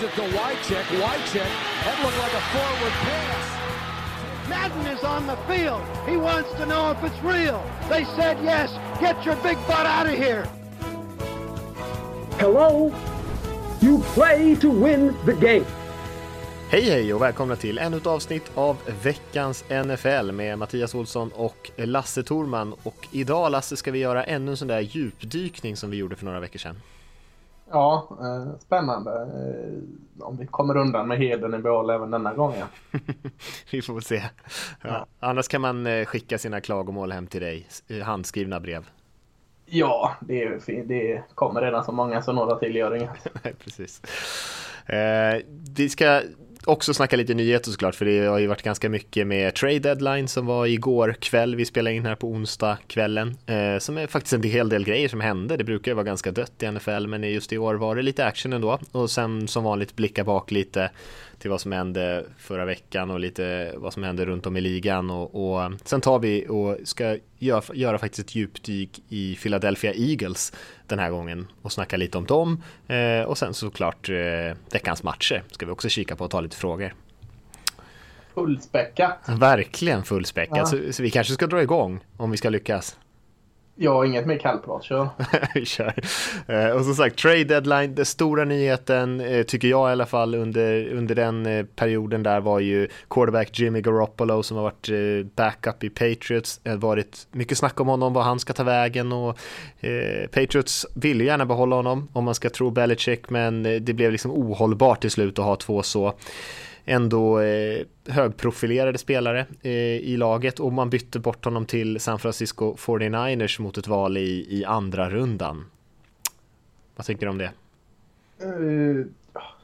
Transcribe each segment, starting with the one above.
Gives it to Wycheck. Wycheck. That looked like a forward pass. Madden is on the field. He wants to know if it's real. They said yes. Get your big butt out of here. Hello? You play to win the game. Hej hej och välkomna till ännu ett avsnitt av veckans NFL med Mattias Olsson och Lasse Torman. Och idag Lasse ska vi göra ännu en sån där djupdykning som vi gjorde för några veckor sedan. Ja, eh, spännande. Eh, om vi kommer undan med heden i behåll även denna gången. vi får se. Ja. Annars kan man eh, skicka sina klagomål hem till dig, handskrivna brev. Ja, det, det kommer redan så många så några till gör inget. Precis. Eh, vi ska också snacka lite nyheter såklart, för det har ju varit ganska mycket med trade deadline som var igår kväll. Vi spelar in här på onsdag kvällen, eh, som är faktiskt en hel del grejer som hände. Det brukar ju vara ganska dött i NFL, men just i år var det lite action ändå. Och sen som vanligt blicka bak lite till vad som hände förra veckan och lite vad som hände runt om i ligan. Och, och sen tar vi och ska göra, göra faktiskt ett djupdyk i Philadelphia Eagles den här gången och snacka lite om dem. Eh, och sen såklart eh, veckans matcher ska vi också kika på och ta lite frågor. Fullspäckat. Verkligen fullspäckat. Ja. Så, så vi kanske ska dra igång om vi ska lyckas. Ja, inget mer kallprat, kör. kör. Eh, och som sagt, trade deadline, den stora nyheten eh, tycker jag i alla fall under, under den eh, perioden där var ju quarterback Jimmy Garoppolo som har varit eh, backup i Patriots. Det har varit mycket snack om honom, vad han ska ta vägen och eh, Patriots ville gärna behålla honom om man ska tro Belichick, men eh, det blev liksom ohållbart till slut att ha två så ändå eh, högprofilerade spelare eh, i laget och man bytte bort honom till San Francisco 49ers mot ett val i, i andra rundan. Vad tycker du om det? Uh,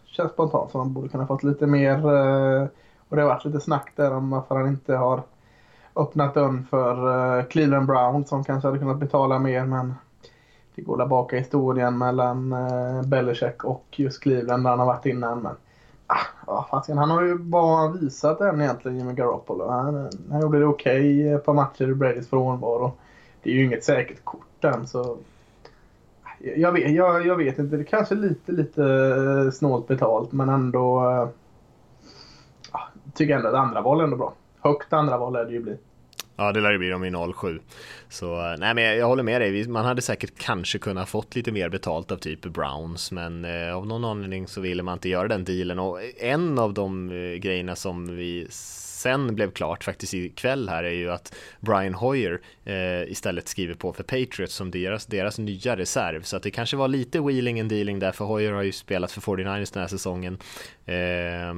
känns spontant som han borde kunna fått lite mer uh, och det har varit lite snack där om varför han inte har öppnat dörren för uh, Cleveland Brown som kanske hade kunnat betala mer men det går där baka historien mellan uh, Belichick och just Cleveland där han har varit innan. Men Ah, fasiken, han har ju bara visat än egentligen, Jimmy Garoppolo. Han, han gjorde det okej okay på matcher i Bradys frånvaro. Det är ju inget säkert kort än så... Jag vet, jag, jag vet inte, det är kanske lite, lite eh, snålt betalt men ändå... Äh, tycker ändå att andra val är ändå bra. Högt andra val är det ju bli. Ja, det lär ju bli dem i 07. Så eh, nej, men jag, håller med dig. Man hade säkert kanske kunnat fått lite mer betalt av typ Browns, men eh, av någon anledning så ville man inte göra den dealen. Och en av de eh, grejerna som vi sen blev klart faktiskt ikväll här är ju att Brian Hoyer eh, istället skriver på för Patriots som deras, deras nya reserv. Så att det kanske var lite wheeling and dealing där, för Hoyer har ju spelat för 49ers den här säsongen. Eh,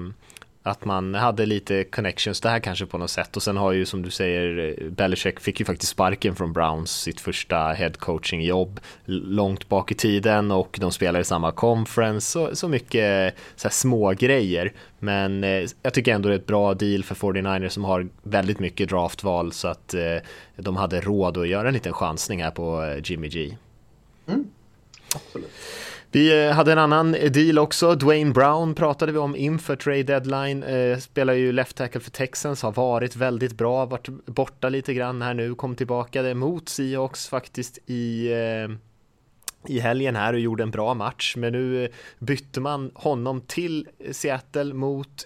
att man hade lite connections där kanske på något sätt och sen har ju som du säger Belichick fick ju faktiskt sparken från Browns sitt första headcoaching jobb långt bak i tiden och de spelar i samma conference så, så mycket så små grejer men eh, jag tycker ändå det är ett bra deal för 49ers som har väldigt mycket draftval så att eh, de hade råd att göra en liten chansning här på eh, Jimmy G. Mm. Absolut. Vi eh, hade en annan deal också. Dwayne Brown pratade vi om inför trade deadline. Eh, spelar ju left tackle för Texans, har varit väldigt bra, varit borta lite grann här nu, kom tillbaka mot Seahawks faktiskt i eh, i helgen här och gjorde en bra match, men nu bytte man honom till Seattle mot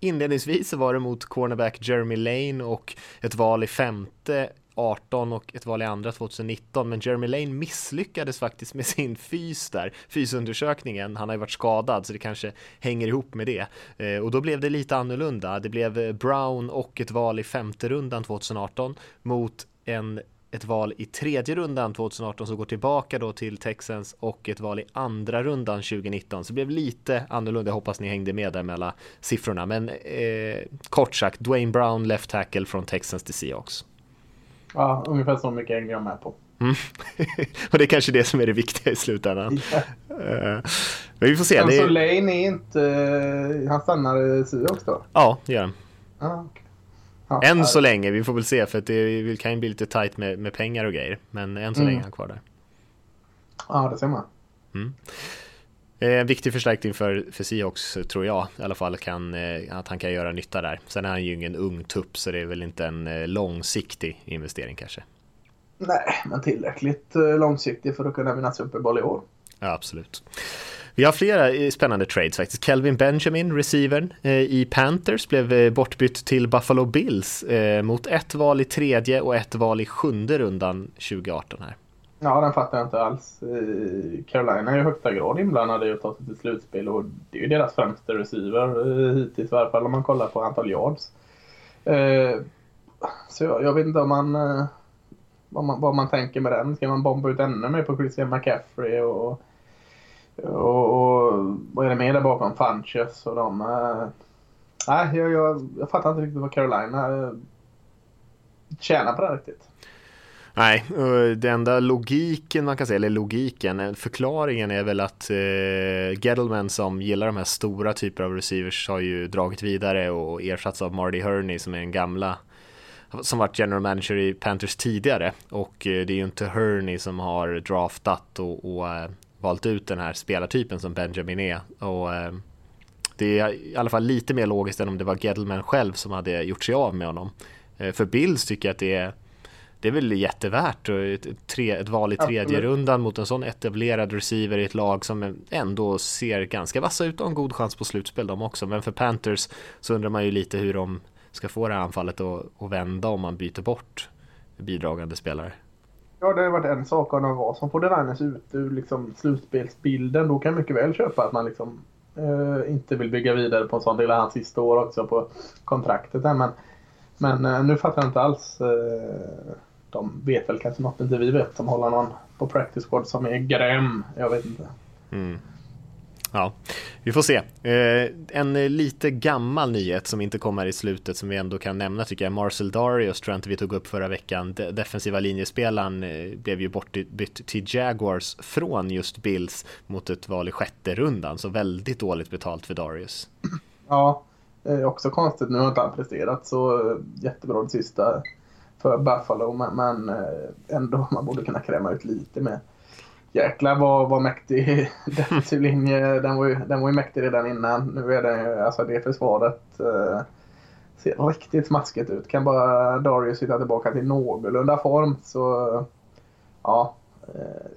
Inledningsvis så var det mot cornerback Jeremy Lane och ett val i femte 18 och ett val i andra 2019 men Jeremy Lane misslyckades faktiskt med sin fys där, fysundersökningen. Han har ju varit skadad så det kanske hänger ihop med det. Eh, och då blev det lite annorlunda. Det blev eh, Brown och ett val i femte rundan 2018 mot en ett val i tredje rundan 2018 som går tillbaka då till Texans och ett val i andra rundan 2019. Så det blev lite annorlunda. Jag hoppas ni hängde med där mellan siffrorna. Men eh, kort sagt, Dwayne Brown left tackle från Texans till Seahawks. Ja, ungefär så mycket hänger jag med på. Mm. och det är kanske det som är det viktiga i slutändan. Yeah. Men vi får se. Men det... så Lane är inte... Han stannar i Seahawks då? Ja, det gör han. Ah, okay. ja, än här. så länge. Vi får väl se för att det kan ju bli lite tight med, med pengar och grejer. Men än så mm. länge är han kvar där. Ja, det ser man. Mm. En eh, viktig förstärkning för, för Seahawks tror jag i alla fall kan, eh, att han kan göra nytta där. Sen är han ju ingen ung tupp så det är väl inte en eh, långsiktig investering kanske. Nej, men tillräckligt långsiktig för att kunna vinna Super Bowl i år. Ja, absolut. Vi har flera spännande trades faktiskt. Kelvin Benjamin, receivern i Panthers, blev bortbytt till Buffalo Bills mot ett val i tredje och ett val i sjunde rundan 2018 här. Ja, den fattar jag inte alls. Carolina är i högsta grad inblandade i att ta sig till slutspel och det är ju deras främsta receiver eh, hittills i alla fall om man kollar på antal yards. Eh, så jag, jag vet inte om man eh, vad, man vad man tänker med den. Ska man bomba ut ännu mer på Christian McCaffrey och, och, och vad är det mer där bakom? Funches och de. nej, jag, jag, jag fattar inte riktigt vad Carolina tjänar på det riktigt. Nej, den enda logiken man kan säga, eller logiken, eh, förklaringen är väl att eh, Gettleman som gillar de här stora typer av receivers har ju dragit vidare och ersatts av Marty Herney som är en gamla som varit general manager i Panthers tidigare och eh, det är ju inte Herney som har draftat och, och äh, valt ut den här spelartypen som Benjamin är och äh, det är i alla fall lite mer logiskt än om det var Gettleman själv som hade gjort sig av med honom. För Bills tycker jag att det är det är väl jättevärt ett, tre, ett val i tredje Absolut. rundan mot en sån etablerad receiver i ett lag som ändå ser ganska vassa ut och har en god chans på slutspel de också. Men för Panthers så undrar man ju lite hur de ska få det här anfallet att, vända om man byter bort bidragande spelare. Ja, det har varit en sak om de var som får Niners ut ur liksom slutspelsbilden. Då kan jag mycket väl köpa att man liksom eh, inte vill bygga vidare på en sån del av hans sista år också på kontraktet. Där. Men, men eh, nu fattar jag inte alls. Eh, de vet väl kanske något inte vi vet som håller någon på practice squad som är grym. Jag vet inte. Mm. Ja, vi får se. Eh, en lite gammal nyhet som inte kommer i slutet som vi ändå kan nämna tycker jag. Marcel Darius tror jag inte vi tog upp förra veckan. De defensiva linjespelaren eh, blev ju bortbytt till Jaguars från just Bills mot ett val i sjätte rundan. Så väldigt dåligt betalt för Darius. Ja, eh, också konstigt. Nu har inte han presterat så eh, jättebra det sista för Buffalo. Men, men eh, ändå, man borde kunna kräma ut lite mer jäklar vad, vad mäktig defensiv linje. Den var, ju, den var ju mäktig redan innan. Nu är det, alltså det försvaret eh, ser riktigt smaskigt ut. Kan bara Darius hitta tillbaka till någorlunda form så ja, eh,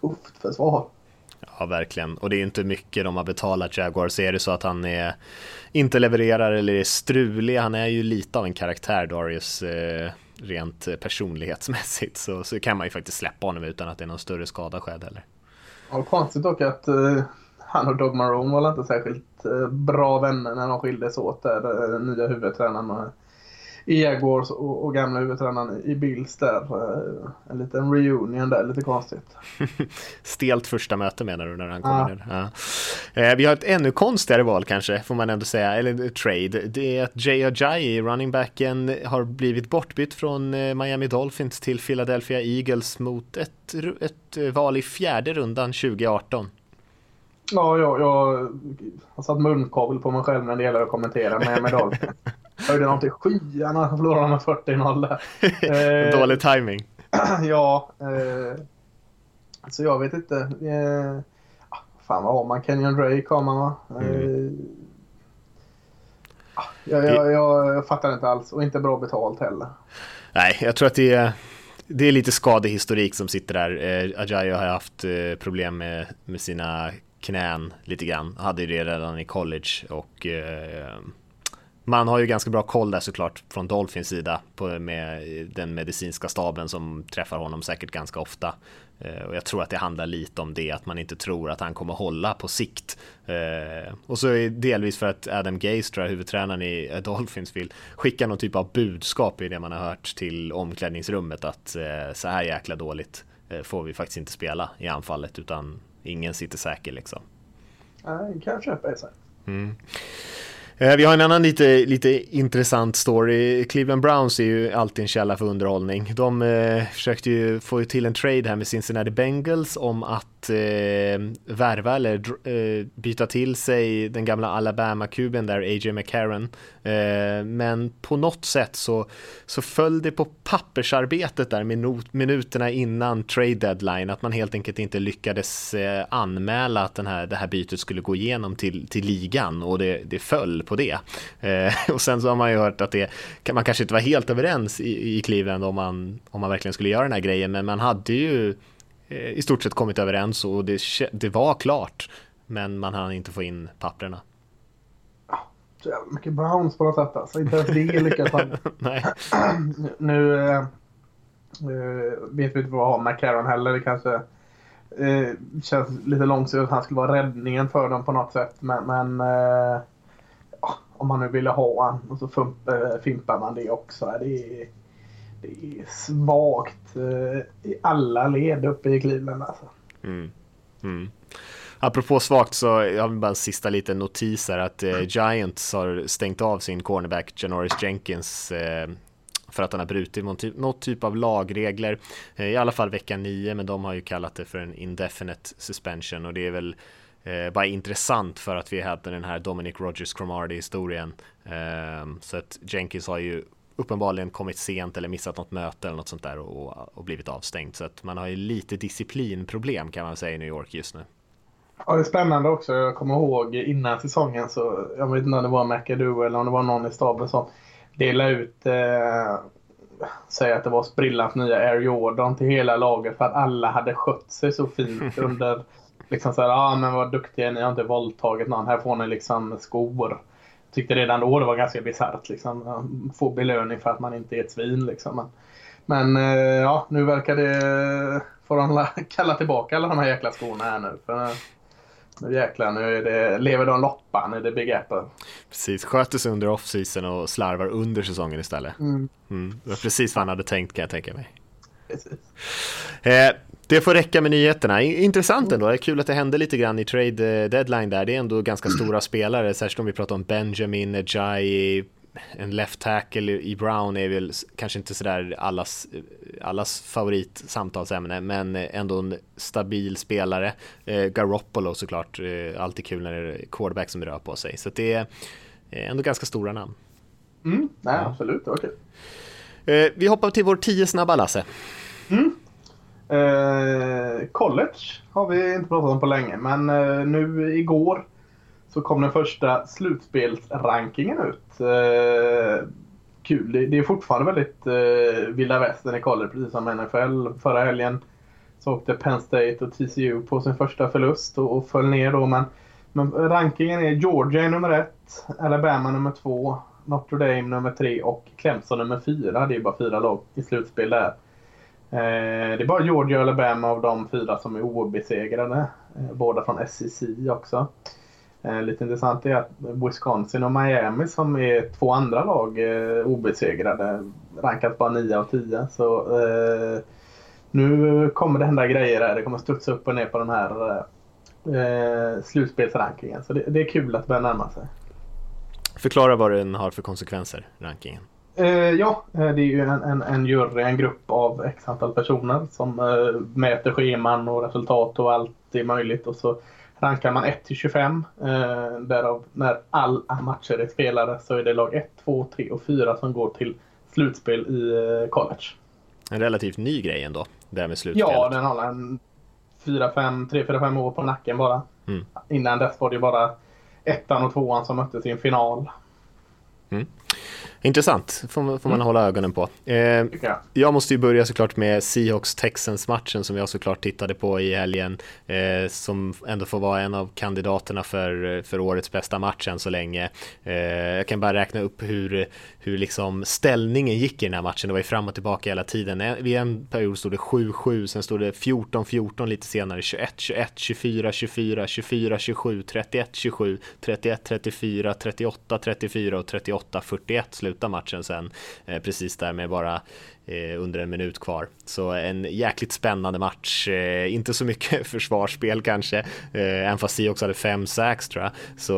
tufft försvar. Ja, verkligen. Och det är inte mycket de har betalat Jaguar så Är det så att han är, inte levererar eller är strulig, han är ju lite av en karaktär, Darius. Eh rent eh, personlighetsmässigt så, så kan man ju faktiskt släppa honom utan att det är någon större skada skedd heller. Ja, konstigt dock att uh, han och Dog Marone var inte särskilt uh, bra vänner när de skildes åt där, den nya huvudtränaren Jaguars och, och gamla huvudtränaren i Bills där. Uh, en liten reunion där, lite konstigt. Stelt första möte menar du när han kommer ja. ner? Ja. Eh, vi har ett ännu konstigare val kanske, får man ändå säga, eller trade. Det är att Jay Ajayi, runningbacken, har blivit bortbytt från eh, Miami Dolphins till Philadelphia Eagles mot ett, ett val i fjärde rundan 2018. Ja, jag, jag har satt munkavel på mig själv när det gäller att kommentera Miami Dolphins. Höjde dem till skyarna och förlorade med 40-0 eh, Dålig timing. ja. Eh, så jag vet inte. Eh, fan vad har man? Kenyon Drake har man va? Mm. Eh, ah, jag, jag, jag, fattar inte alls och inte bra betalt heller. Nej, jag tror att det är det är lite skadehistorik som sitter där. Eh, Ajayo har haft eh, problem med, med sina knän lite grann. Hade det redan i college och eh, man har ju ganska bra koll där såklart från Dolphins sida på, med den medicinska staben som träffar honom säkert ganska ofta. Eh, och jag tror att det handlar lite om det, att man inte tror att han kommer hålla på sikt. Eh, och så är delvis för att Adam Gase, tror jag, huvudtränaren i Dolphins, vill skicka någon typ av budskap i det man har hört till omklädningsrummet att eh, så här jäkla dåligt får vi faktiskt inte spela i anfallet utan ingen sitter säker liksom. Nej, kan köpa det. Mm. Eh, vi har en annan lite, lite intressant story. Cleveland Browns är ju alltid en källa för underhållning. De eh, försökte ju få till en trade här med Cincinnati Bengals om att eh, värva eller eh, byta till sig den gamla Alabama-kuben där, A.J. McCarron. Eh, men på något sätt så, så föll det på pappersarbetet där minut, minuterna innan trade deadline att man helt enkelt inte lyckades eh, anmäla att den här, det här bytet skulle gå igenom till, till ligan och det, det föll på det. Eh, och sen så har man ju hört att det, man kanske inte var helt överens i, i Cleveland om man, om man verkligen skulle göra den här grejen, men man hade ju i stort sett kommit överens och det, det var klart. Men man hann inte få in papperna. Så jävla mycket Browns på något sätt alltså. Inte ens det lyckas han. Nej. nu äh, vet vi inte vad vi har med Caron heller. Det kanske äh, känns lite långsiktigt att han skulle vara räddningen för dem på något sätt. Men, men äh, om man nu ville ha han och så fump, fimpar man det också. Det är svagt eh, i alla led uppe i Cleveland alltså. Mm. Mm. Apropå svagt så jag vill bara en sista liten notis här att eh, Giants har stängt av sin cornerback Janoris Jenkins eh, för att han har brutit någon typ, något typ av lagregler. Eh, I alla fall vecka 9 men de har ju kallat det för en indefinite suspension och det är väl eh, bara intressant för att vi hade den här Dominic Rogers Cromartie historien. Eh, så att Jenkins har ju uppenbarligen kommit sent eller missat något möte eller något sånt där och, och blivit avstängd. Så att man har ju lite disciplinproblem kan man säga i New York just nu. Ja, det är spännande också. Jag kommer ihåg innan säsongen så, jag vet inte om det var McAdoo eller om det var någon i staben som delade ut, eh, säg att det var sprillans nya Air Jordan till hela laget för att alla hade skött sig så fint under, liksom såhär, ja ah, men vad duktiga ni har inte våldtagit någon, här får ni liksom skor. Tyckte redan då det var ganska bisarrt liksom, få belöning för att man inte är ett svin liksom. Men, men eh, ja, nu verkar det, får de kalla tillbaka alla de här jäkla skorna här nu. För, nu jäklar, nu är det, lever de loppan i det Big Apple. Precis, sköter sig under off-season och slarvar under säsongen istället. Mm. Mm. Det var precis vad han hade tänkt kan jag tänka mig. Eh, det får räcka med nyheterna. Intressant ändå, det är kul att det hände lite grann i trade eh, deadline där. Det är ändå ganska stora spelare, särskilt om vi pratar om Benjamin, Ajayi, en left tackle i Brown är väl kanske inte sådär allas, allas favoritsamtalsämne men ändå en stabil spelare. Eh, Garoppolo såklart, eh, alltid kul när det är quarterback som rör på sig. Så det är ändå ganska stora namn. Mm, nej, absolut, det var kul. Eh, vi hoppar till vår tio snabba Lasse. Mm. Eh, college har vi inte pratat om på länge men eh, nu igår så kom den första slutspelsrankingen ut. Eh, kul. Det, det, är fortfarande väldigt eh, vilda västern i college, precis som NFL. Förra helgen så åkte Penn State och TCU på sin första förlust och, och föll ner då. Men, men rankingen är Georgia nummer ett, Alabama nummer två, Notre Dame nummer tre och Clemson nummer fyra. Det är bara fyra lag i slutspel där. Eh, det är bara Georgia och Alabama av de fyra som är obesegrade. Eh, båda från SEC också. Eh, lite intressant är att Wisconsin och Miami som är två andra lag eh, obesegrade rankas bara 9 av 10. Så eh, nu kommer det hända grejer här. Det kommer studsa upp och ner på den här eh, slutspelsrankingen. Så det, det, är kul att det börjar närma sig. Förklara vad den har för konsekvenser, rankingen. Eh, ja, eh, det är ju en, en, en jury, en grupp av x antal personer som eh, mäter scheman och resultat och allt det är möjligt. Och så rankar man 1 till 25. Eh, därav när alla matcher är spelade så är det lag 1, 2, 3 och 4 som går till slutspel i eh, college. En relativt ny grej ändå, det här med slutspelet. Ja, den har en 4, 5, 3, 4, 5 år på nacken bara. Mm. Innan dess var det bara ettan och tvåan som möttes i en final. Mm. Intressant, får, får man mm. hålla ögonen på. Eh, jag. jag. måste ju börja såklart med Seahawks-Texans-matchen som jag såklart tittade på i helgen, eh, som ändå får vara en av kandidaterna för, för årets bästa match än så länge. Eh, jag kan bara räkna upp hur, hur liksom ställningen gick i den här matchen, det var ju fram och tillbaka hela tiden. Vid en period stod det 7-7, sen stod det 14-14 lite senare, 21-21, 24-24, 24-27, 31-27, 31-34, 38-34 och 38-41 sluta matchen sen eh, precis där med bara eh, under en minut kvar. Så en jäkligt spännande match. Eh, inte så mycket försvarsspel kanske, även fast också hade fem sax tror jag. Så,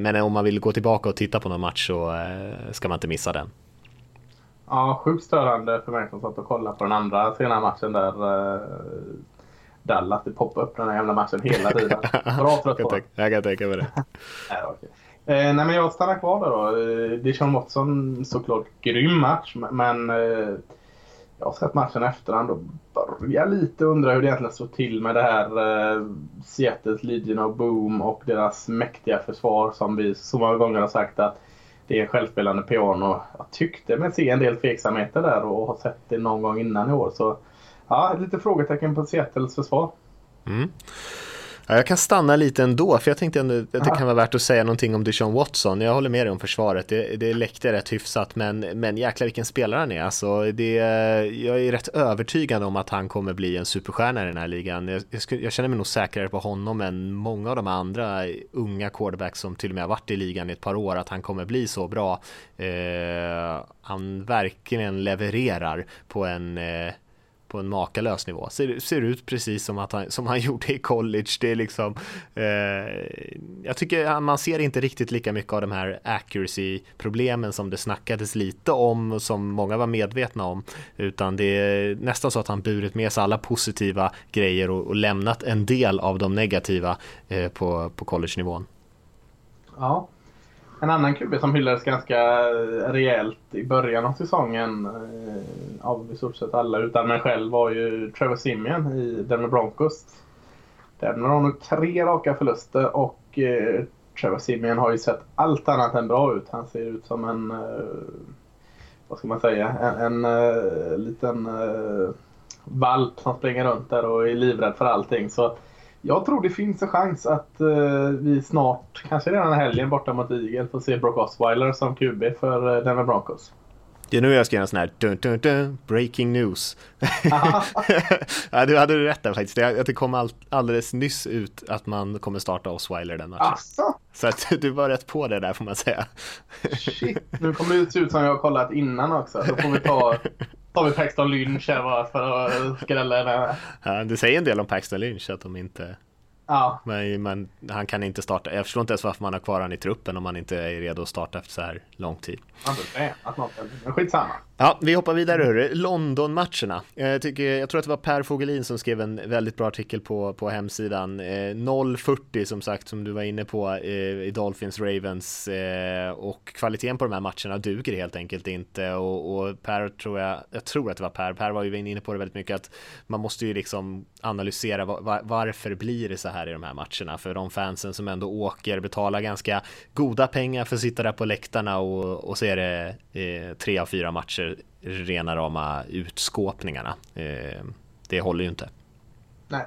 men om man vill gå tillbaka och titta på någon match så ska man inte missa den. Ja, sjukt störande för mig som satt och kollade på den andra sena matchen där Dallas. Det poppade upp den här jävla matchen hela tiden. Bra trött på Jag kan tänka mig det. nej, okay. Eh, nej men jag stannar kvar där då. Eh, Dijon Watson såklart grym match men eh, jag har sett matchen efterhand och börjar lite undra hur det egentligen står till med det här eh, Seattles Legion of Boom och deras mäktiga försvar som vi så många gånger har sagt att det är en självspelande piano. Jag tyckte mig se en del tveksamheter där och har sett det någon gång innan i år. Så ja, lite frågetecken på Seattles försvar. Mm. Ja, jag kan stanna lite ändå, för jag tänkte ändå att det kan vara värt att säga någonting om Deshaun Watson. Jag håller med dig om försvaret, det, det läckte rätt hyfsat, men, men jäklar vilken spelare han är. Alltså, det, jag är rätt övertygad om att han kommer bli en superstjärna i den här ligan. Jag, jag, skulle, jag känner mig nog säkrare på honom än många av de andra unga quarterbacks som till och med har varit i ligan i ett par år, att han kommer bli så bra. Eh, han verkligen levererar på en eh, på en makalös nivå. Ser, ser ut precis som, att han, som han gjorde i college. Det är liksom, eh, jag tycker man ser inte riktigt lika mycket av de här accuracy-problemen som det snackades lite om och som många var medvetna om. Utan det är nästan så att han burit med sig alla positiva grejer och, och lämnat en del av de negativa eh, på, på college-nivån. Ja, en annan QB som hyllades ganska eh, rejält i början av säsongen eh, av i stort sett alla utan mig själv var ju Trevor Simeon i Denver Broncos. Denver har nu tre raka förluster och eh, Trevor Simeon har ju sett allt annat än bra ut. Han ser ut som en, eh, vad ska man säga, en, en eh, liten eh, valp som springer runt där och är livrädd för allting. Så jag tror det finns en chans att uh, vi snart, kanske redan helgen borta mot Igel, får se Brock Osweiler som QB för uh, Denver Broncos. Det är nu jag ska göra en sån här dun, dun, dun, breaking news. ja, du hade rätt där faktiskt. Det, det kom all, alldeles nyss ut att man kommer starta Osweiler den matchen. Asså? Så att du var rätt på det där får man säga. Shit, nu kommer det se ut som jag har kollat innan också. Då får vi ta tar vi Paxton Lynch här bara för att skrälla den. Ja, det säger en del om Paxton Lynch att de inte Ja. Men, men, han kan inte starta. Jag förstår inte ens varför man har kvar honom i truppen om man inte är redo att starta efter så här lång tid. Han men skitsamma. Ja, vi hoppar vidare hörru. London-matcherna. Jag, tycker, jag tror att det var Per Fogelin som skrev en väldigt bra artikel på, på hemsidan. Eh, 0-40 som sagt, som du var inne på eh, i Dolphins Ravens eh, och kvaliteten på de här matcherna duger helt enkelt inte och, och, Per tror jag, jag tror att det var Per, Per var ju inne på det väldigt mycket att man måste ju liksom analysera var, varför blir det så här i de här matcherna för de fansen som ändå åker betalar ganska goda pengar för att sitta där på läktarna och, och så är det eh, tre av fyra matcher rena rama utskåpningarna. Eh, det håller ju inte. Nej.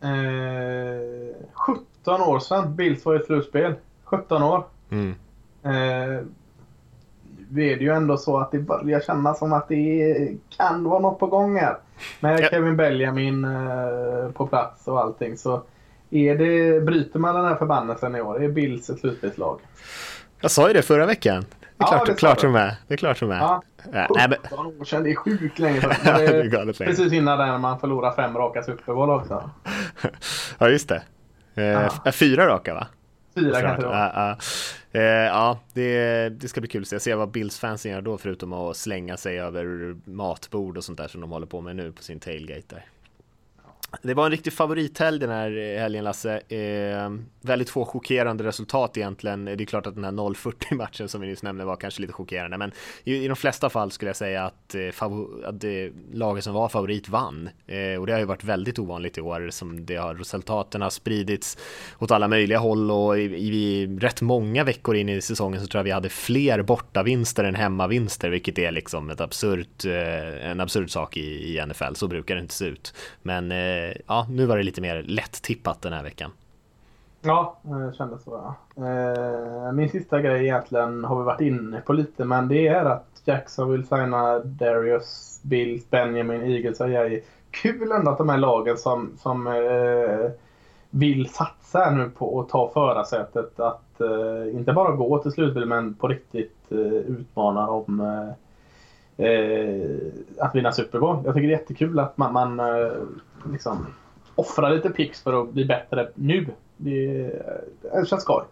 Eh, 17 år sedan Bills var i slutspel. 17 år. Mm. Eh, nu är det ju ändå så att det börjar kännas som att det kan vara något på gång här. Med Ja. Kevin Benjamin eh, på plats och allting så är det, bryter man den här förbannelsen i år? Är Bills ett slutspelslag? Jag sa ju det förra veckan. Det är Ja, klart, det sa klart de är. Det är klart de är. Ja. Ja, nej, men, 17 år sedan, det är sjukt länge sedan. Ja, Det är. Precis innan där man förlorar fem raka Super Bowl också. ja, just det. Eh, Ja. f- Fyra raka va? Fyra kanske det var. Ja. Eh, ja det, det ska bli kul att se. se vad Bills-fansen gör då förutom att slänga sig över matbord och sånt där som de håller på med nu på sin tailgate där. Det var en riktig favorithelg den här eh, helgen Lasse. Eh, väldigt få chockerande resultat egentligen. Det är klart att den här 0-40 matchen som vi nyss nämnde var kanske lite chockerande, men i, i de flesta fall skulle jag säga att, eh, att det, laget som var favorit vann. Eh, och det har ju varit väldigt ovanligt i år som det har resultaten har spridits åt alla möjliga håll och i, i rätt många veckor in i säsongen så tror jag vi hade fler bortavinster än hemmavinster, vilket är liksom ett absurt, eh, en absurd sak i, i NFL. Så brukar det inte se ut. Men eh, Eh, ja, nu var det lite mer lätt tippat den här veckan. Ja, eh, det kändes så. Ja. Eh, Min sista grej egentligen har vi varit inne på lite, men det är att Jackson vill signa Darius, Bill, Benjamin, Eagles och Jay. Kul ändå att de här lagen som, som eh, vill satsa nu på att ta förarsätet att eh, inte bara gå till slutspel men på riktigt eh, utmana om eh, att vinna Super Bowl. Jag tycker det är jättekul att man, man eh, liksom offrar lite pix för att bli bättre nu. Det, det känns skoj.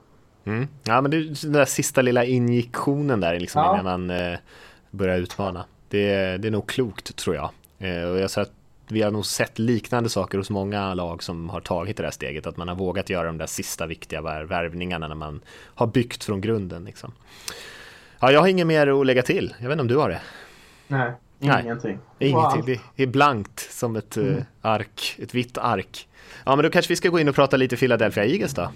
Mm. Ja, men det är den där sista lilla injektionen där liksom Ja. innan man eh, börjar utmana. Det, det är nog klokt tror jag. Eh, och jag tror att vi har nog sett liknande saker hos många lag som har tagit det där steget, att man har vågat göra de där sista viktiga vär- värvningarna när man har byggt från grunden. Liksom. Ja, jag har inget mer att lägga till. Jag vet inte om du har det? Nej, Nej. ingenting. Ingenting, Wow. det är blankt som ett eh, ark, ett vitt ark. Ja, men då kanske vi ska gå in och prata lite Philadelphia Eagles då.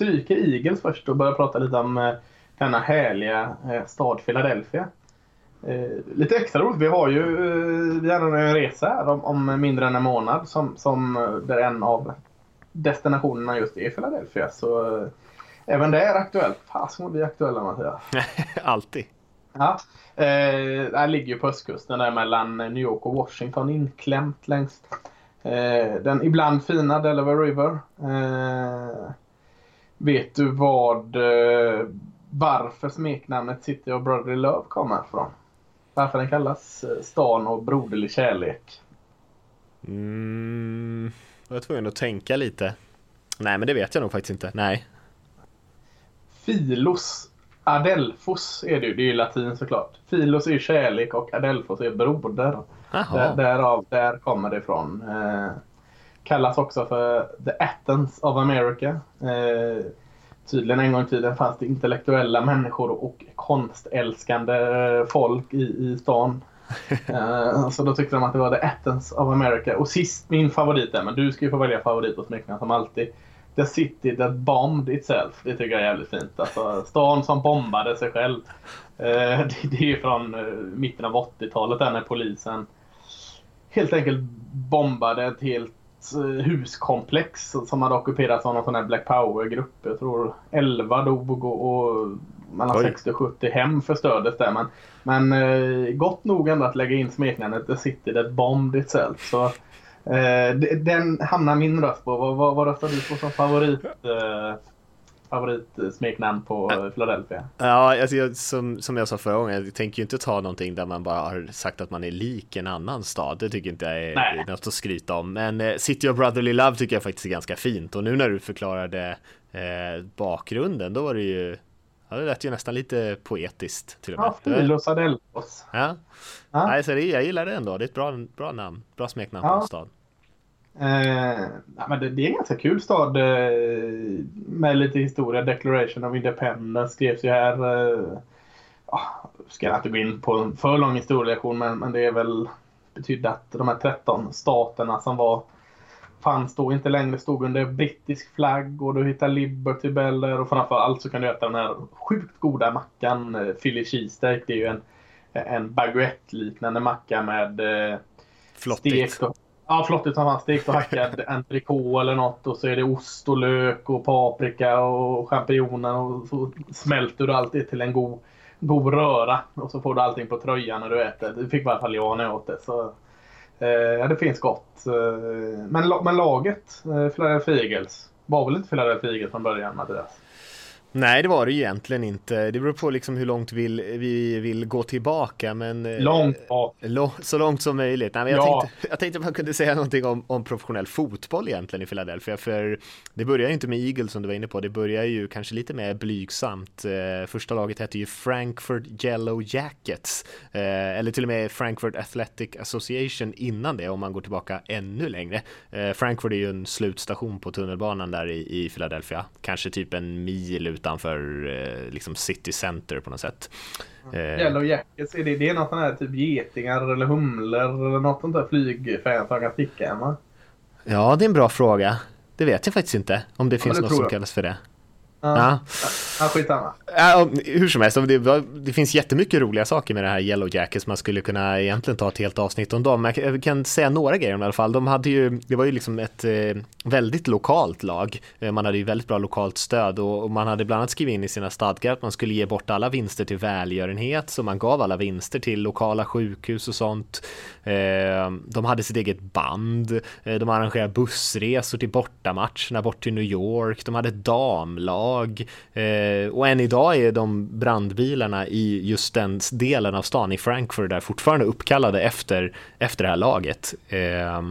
Stryker Eagles först och börjar prata lite om eh, denna härliga eh, stad Philadelphia. Eh, lite extra roligt, vi har ju vi har en resa här om, om, mindre än en månad som, som där en av destinationerna just är Philadelphia. Så även det är aktuellt. Fasen vi är aktuella Mattias. Alltid. Ja. Eh, det ligger ju på östkusten där mellan New York och Washington inklämt längst eh, den ibland fina Delaware River. Eh, Vet du vad, eh, varför smeknamnet City of Brotherly Love kommer ifrån? Varför den kallas eh, stan av broderlig kärlek? Mm, jag var tvungen att tänka lite. Nej, men det vet jag nog faktiskt inte. Nej. Filos Adelfos är det ju. Det är ju latin såklart. Filos är kärlek och Adelfos är broder. Där, därav, där kommer det ifrån. Eh, kallas också för The Athens of America. Eh, tydligen en gång i tiden fanns det intellektuella människor och konstälskande folk i, i stan. eh, så då tyckte de att det var The Athens of America. Och sist min favorit är, men du ska ju få välja favorit och smeknamn som alltid. The City That Bombed Itself. Det tycker jag är jävligt fint. Alltså, stan som bombade sig själv. Eh, det, det är ju från eh, mitten av 80-talet där när polisen helt enkelt bombade ett helt huskomplex som hade ockuperats av någon sån här Black Power-grupp. Jag tror 11 dog och, och mellan Oj. 60 och 70 hem förstördes där. Men, men eh, gott nog ändå att lägga in smeknamnet The City That Bombed Itself. Så, eh, den hamnar min röst på. Vad, vad, vad röstar du på som favorit? Eh, favoritsmeknamn på Philadelphia? Ja, alltså jag, som, som jag sa förra gången, jag tänker ju inte ta någonting där man bara har sagt att man är lik en annan stad. Det tycker inte jag är, är något att skryta om. Men eh, City of Brotherly Love tycker jag faktiskt är ganska fint. Och nu när du förklarade eh, bakgrunden, då var det ju Ja, det lät ju nästan lite poetiskt till och med. Ja, Filos Adelfos. Ja. ja. Nej, så det, jag gillar det ändå. Det är ett bra, bra namn. Bra smeknamn ja. på en stad. Eh, men det, det, är en ganska kul stad eh, med lite historia. Declaration of Independence skrevs ju här. Eh, ska jag inte gå in på en för lång historielektion men, men det är väl betydde att de här 13 staterna som var fanns då inte längre stod under brittisk flagg och du hittar Liberty Bell där och framför allt så kan du äta den här sjukt goda mackan eh, Philly Cheesesteak. Det är ju en, en baguette-liknande macka med eh, Flottigt. stekt och Ja, flottigt som. Stekt och hackad entrecote eller något och så är det ost och lök och paprika och champinjoner och så smälter du allt det till en god, god röra och så får du allting på tröjan när du äter. Det fick i alla fall jag när jag åt det. Så, eh, det finns gott. Eh, men, men laget, eh, Philadelphia Eagles, var väl inte Philadelphia Eagles från början Mattias? Nej, det var det egentligen inte. Det beror på liksom hur långt vill, vi vill gå tillbaka, men... Eh, långt bak. så långt som möjligt. Nej, men jag, ja. tänkte, jag tänkte att man kunde säga någonting om, om professionell fotboll egentligen i Philadelphia, för det börjar ju inte med Eagles som du var inne på, det börjar ju kanske lite mer blygsamt. Eh, första laget hette ju Frankfurt Yellow Jackets, eh, eller till och med Frankfurt Athletic Association innan det, om man går tillbaka ännu längre. Frankfurt är ju en slutstation på tunnelbanan där i, i Philadelphia, kanske typ en mil ut utanför eh, liksom city center på något sätt. Yellow Jackets, är det, det är något sånt här typ getingar eller humlor eller något sånt där flygfän som kan sticka hemma? Ja, det är en bra fråga. Det vet jag faktiskt inte om det ja, finns det något som kallas för det. Ja, ja. skitsamma. Ja, hur som helst, det, det finns jättemycket roliga saker med det här Yellow Jackets. Man skulle kunna egentligen ta ett helt avsnitt om dem. Jag kan säga några grejer om i alla fall. De hade ju, det var ju liksom ett eh, väldigt lokalt lag. Eh, man hade ju väldigt bra lokalt stöd och, man hade bland annat skrivit in i sina stadgar att man skulle ge bort alla vinster till välgörenhet. Så man gav alla vinster till lokala sjukhus och sånt. Eh, de hade sitt eget band. De arrangerade bussresor till bortamatcherna bort till New York. De hade ett damlag. Eh, och än idag idag är de brandbilarna i just den delen av stan i Frankfurt där fortfarande uppkallade efter, efter det här laget. Eh,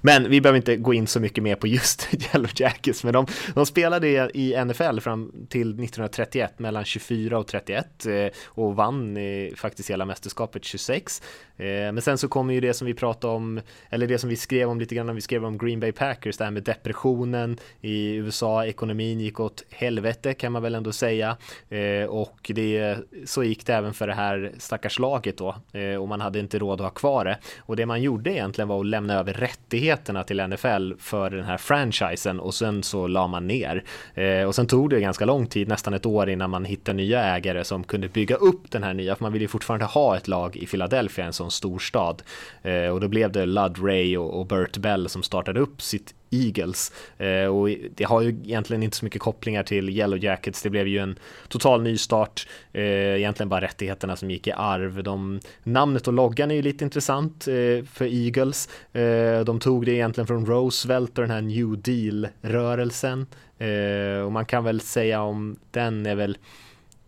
men vi behöver inte gå in så mycket mer på just Yellow Jackets, men de, de spelade i NFL fram till 1931 mellan 24 och 31 eh, och vann eh, faktiskt hela mästerskapet 26. Eh, men sen så kommer ju det som vi pratade om, eller det som vi skrev om lite grann när vi skrev om Green Bay Packers, det här med depressionen i USA, ekonomin gick åt helvete kan man väl ändå säga. Och det, så gick det även för det här stackars laget då och man hade inte råd att ha kvar det. Och det man gjorde egentligen var att lämna över rätt rättigheterna till NFL för den här franchisen och sen så la man ner. Eh, och sen tog det ganska lång tid, nästan ett år innan man hittade nya ägare som kunde bygga upp den här nya, för man vill ju fortfarande ha ett lag i Philadelphia, en sån stor stad. Eh, och då blev det Lud Ray och, och Burt Bell som startade upp sitt Eagles. Eh, och det har ju egentligen inte så mycket kopplingar till Yellow Jackets. Det blev ju en total nystart. Eh, egentligen bara rättigheterna som gick i arv. De, namnet och loggan är ju lite intressant eh, för Eagles. Eh, de tog det egentligen från Roosevelt och den här New Deal-rörelsen. Eh, och man kan väl säga om den är väl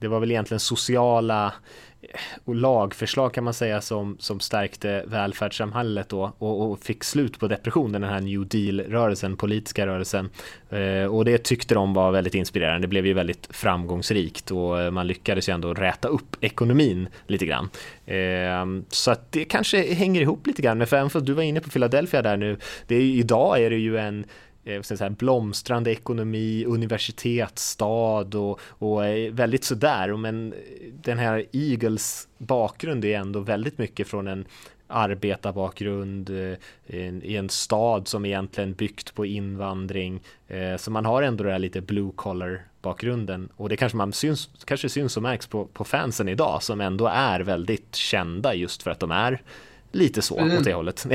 det var väl egentligen sociala och lagförslag kan man säga som, som stärkte välfärdssamhället då och, och fick slut på depressionen, den här New Deal-rörelsen, politiska rörelsen. Eh, och det tyckte de var väldigt inspirerande. Det blev ju väldigt framgångsrikt och eh, man lyckades ju ändå räta upp ekonomin lite grann. Eh, så att det kanske hänger ihop lite grann. Men för även för du var inne på Philadelphia där nu, det är, idag är det ju en Eh, så här, blomstrande ekonomi, universitetsstad och, och eh, väldigt sådär. Men eh, den här Eagles bakgrund är ändå väldigt mycket från en arbetarbakgrund eh, i en stad som egentligen byggt på invandring. Så man har ändå det här lite blue collar bakgrunden och det kanske man syns, kanske syns och märks på, på fansen idag som ändå är väldigt kända just för att de är Lite så Svin. åt det hållet.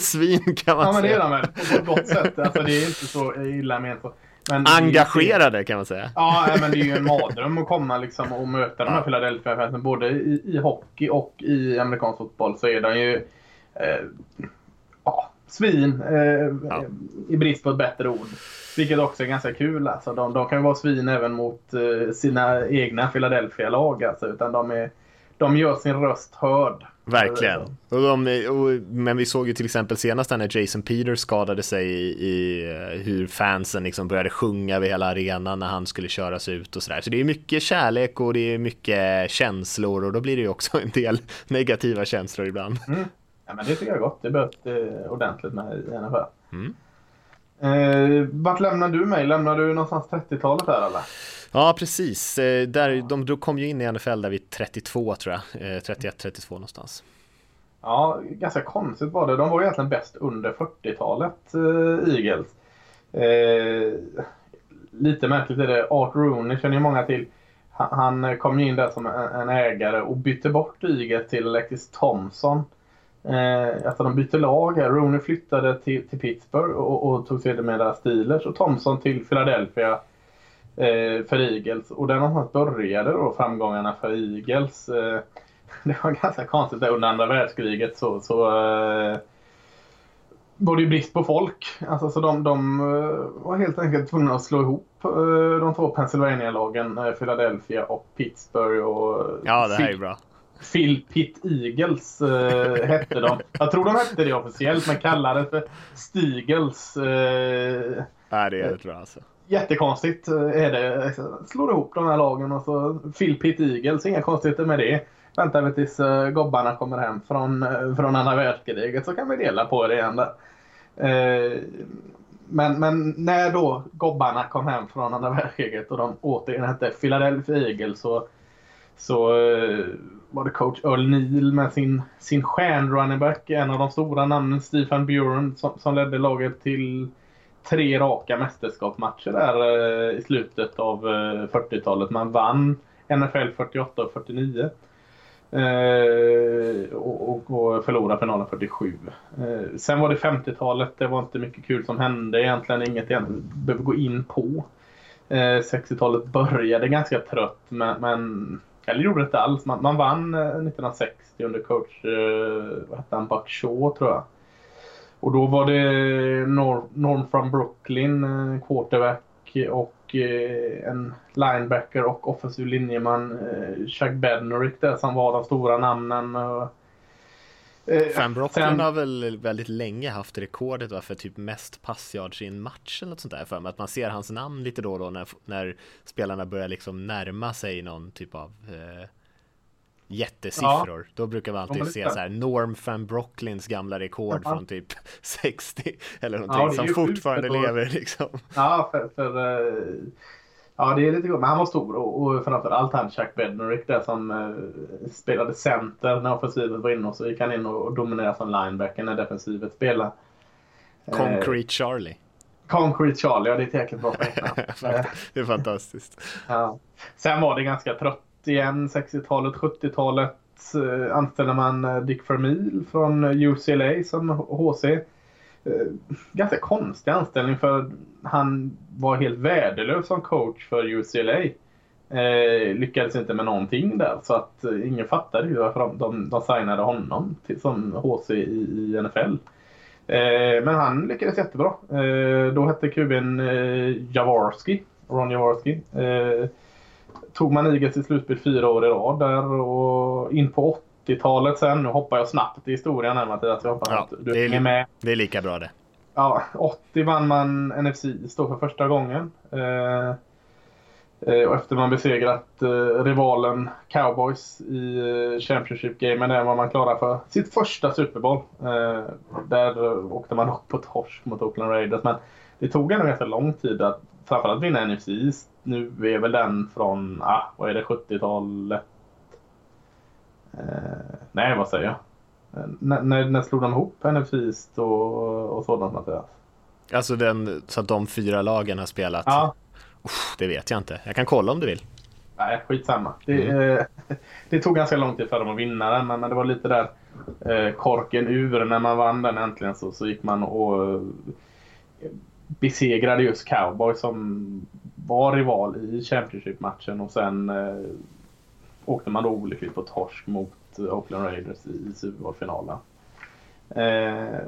Svin kan man säga. Ja men det är de väl på ett gott sätt. Alltså det är inte så illa menat. Men Engagerade kan man säga. Ja men det är ju en mardröm att komma liksom och möta de här Philadelphia fansen. Både i, i hockey och i amerikansk fotboll så är de ju eh, ja, svin eh, ja. i brist på ett bättre ord. Vilket också är ganska kul. Alltså, de, de kan ju vara svin även mot eh, sina egna Philadelphia-lag. Alltså, utan de, är, de gör sin röst hörd. Verkligen. Och de, och, men vi såg ju till exempel senast när Jason Peters skadade sig i, i eh, hur fansen liksom började sjunga över hela arenan när han skulle köras ut och sådär. Så det är mycket kärlek och det är mycket känslor och då blir det ju också en del negativa känslor ibland. Mm. Ja, men det tycker jag är gott. Det behövs eh, ordentligt med i NFL. Mm. Eh, vart lämnar du mig? Lämnar du någonstans 30-talet där eller? Ja, precis. Eh, där, de kom ju in i NFL där vid 32 tror jag. 31-32 eh, någonstans. Ja, ganska konstigt var det. De var egentligen bäst under 40-talet, eh, Eagles. Eh, lite märkligt är det. Art Rooney känner ju många till. Han, han kom in där som en, en, ägare och bytte bort Eagles till Alexis Thompson. Eh, alltså de bytte lag här. Rooney flyttade till, till Pittsburgh och, och tog sedermera Steelers och Thompson till Philadelphia för Eagles. Och där någonstans började då framgångarna för Eagles. Eh, det var ganska konstigt där under andra världskriget så, så eh, var det ju brist på folk. Alltså, så de, de eh, var helt enkelt tvungna att slå ihop eh, de två Pennsylvania-lagen, eh, Philadelphia och Pittsburgh. Och ja, det här är bra. Phil Pitt Eagles äh, hette de. Jag tror de hette det officiellt men kallades för Stigels. Äh, Nej, det är det tror jag alltså jättekonstigt eh, är det. Slår ihop de här lagen och så Phil Pitt Eagles, inga konstigheter med det. Väntar vi tills eh, gobbarna kommer hem från, eh, från andra världskriget så kan vi dela på det igen där. Men, men när då gobbarna kom hem från andra världskriget och de återigen hette Philadelphia Eagles så, så var det coach Earl Neal med sin, sin stjärn back, en av de stora namnen, Stephen Buren, som, som ledde laget till tre raka mästerskapsmatcher där eh, i slutet av eh, 40-talet. Man vann NFL 48 och 49. Eh, och, och förlorade finalen 47. Eh, sen var det 50-talet. Det var inte mycket kul som hände egentligen. Inget jag behöver gå in på. Eh, 60-talet började ganska trött men, men eller gjorde det inte alls. Man, man vann eh, 1960 under coach, eh, vad hette han, Buck Shaw tror jag. Och då var det Norm, från Brooklyn, en quarterback och eh, en linebacker och offensiv linjeman, eh, Chuck Bednarik där som var de stora namnen. Fan Brocklin sen... har väl väldigt länge haft rekordet va, för typ mest passyards i en match eller något sånt där för mig. Att man ser hans namn lite då och då när, när spelarna börjar liksom närma sig någon typ av eh, jättesiffror. Ja. Då brukar man alltid se så här Norm van Brocklins gamla rekord ja. från typ 60 eller någonting ja, som fortfarande lever liksom. Ja, för, för uh, ja det är lite gott. Men han var stor och, och framförallt han Chuck Bednarik där som uh, spelade center när offensiven var inne och så gick han in och, och dominerade som linebacker när defensivet spelade. Concrete uh, Charlie. Concrete Charlie, ja det är ett jäkligt bra Det är fantastiskt. Ja. Sen var det ganska trött igen, 60-talet, 70-talet eh, anställde man eh, Dick Vermeil från eh, UCLA som HC. Ganska konstig anställning för han var helt värdelös som coach för UCLA. Eh, lyckades inte med någonting där så att ingen fattade ju varför de, de, de signade honom till, som HC i, i NFL. Eh, men han lyckades jättebra. Eh, då hette kuben eh, Jaworski, Ron Jaworski tog man Eagles i slutspel fyra år i rad där och in på 80-talet sen. Nu hoppar jag snabbt i historien här Mattias. Jag hoppas ja, att du är, med. Det är lika bra det. Ja, 80 vann man NFC stå för första gången. Eh, eh, och efter man besegrat eh, rivalen Cowboys i eh, Championship-gamen där var man klara för sitt första Super Bowl. Eh, där åkte man upp på torsk mot Oakland Raiders. Men det tog ändå ganska lång tid att framförallt vinna NFC nu är väl den från, ah, vad är det, 70-talet? Eh, nej, vad säger jag? Eh, när, när, slog de ihop NFC East och, och sådant Mattias? Alltså den, så att de fyra lagen har spelat? Ja. Uff, det vet jag inte. Jag kan kolla om du vill. Nej, skitsamma. Det, mm. eh, det tog ganska lång tid för dem att vinna den, men, men det var lite där eh, korken ur. När man vann den äntligen så, så gick man och eh, besegrade just Cowboy som var rival i Championship-matchen och sen eh, åkte man då olyckligt på torsk mot eh, Oakland Raiders i, i Super Bowl-finalen. Eh,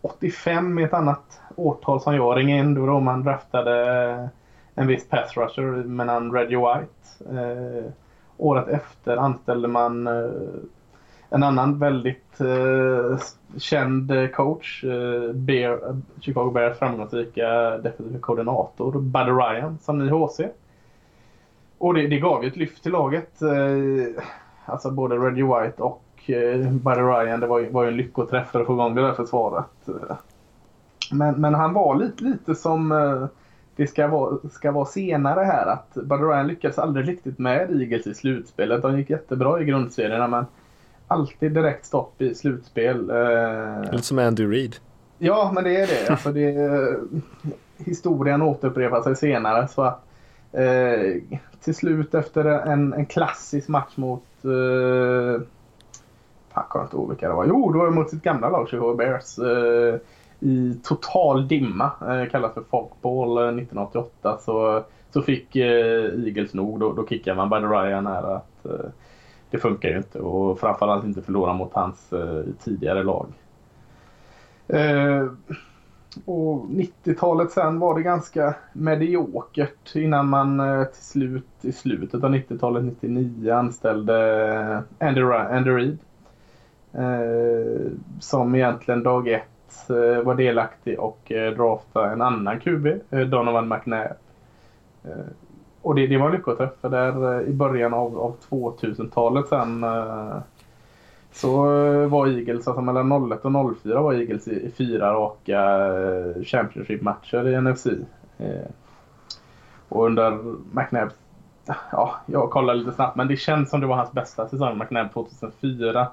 85 är ett annat årtal som jag ringer in. Då, då man draftade eh, en viss pass rusher med namn Reggie White. Eh, året efter anställde man eh, en annan väldigt eh, känd eh, coach, eh, Bear, Chicago Bears framgångsrika defensiva koordinator, Bud Ryan, som ny HC. Och det, det gav ju ett lyft till laget. Eh, alltså både Reggie White och eh, Ryan, det var, var ju en lyckoträff för att få igång det där försvaret. Men, men han var lite, lite som eh, det ska vara, ska vara senare här att Bud Ryan lyckades aldrig riktigt med Eagles i slutspelet. De gick jättebra i grundserierna men alltid direkt stopp i slutspel. Eh, Lite som Andy Reid. Ja, men det är det. Alltså det historien återupprepar sig senare. Så att, eh, till slut efter en, en klassisk match mot... Eh, jag kommer inte ihåg vilka det var. Jo, det var mot sitt gamla lag, Chicago Bears. Eh, I total dimma, eh, kallas för Folkball eh, 1988. Så, så fick eh, Eagles nog. Då, då kickade man Buddy Ryan nära att eh, det funkar ju inte och framförallt inte förlora mot hans eh, tidigare lag. Eh, och 90-talet sen var det ganska mediokert innan man eh, till slut i slutet av 90-talet, 99, anställde eh, Andy, Andy Reid. Eh, som egentligen dag ett eh, var delaktig och eh, draftade en annan QB, eh, Donovan McNabb eh, och det, det var lyckoträff för där eh, i början av, av 2000-talet sen eh, så eh, var Eagles, alltså mellan 01 och 04 var Eagles i, i fyra raka Championship-matcher i NFC. Och under McNabb, ja, jag kollade lite snabbt, men det känns som det var hans bästa säsong, McNabb 2004.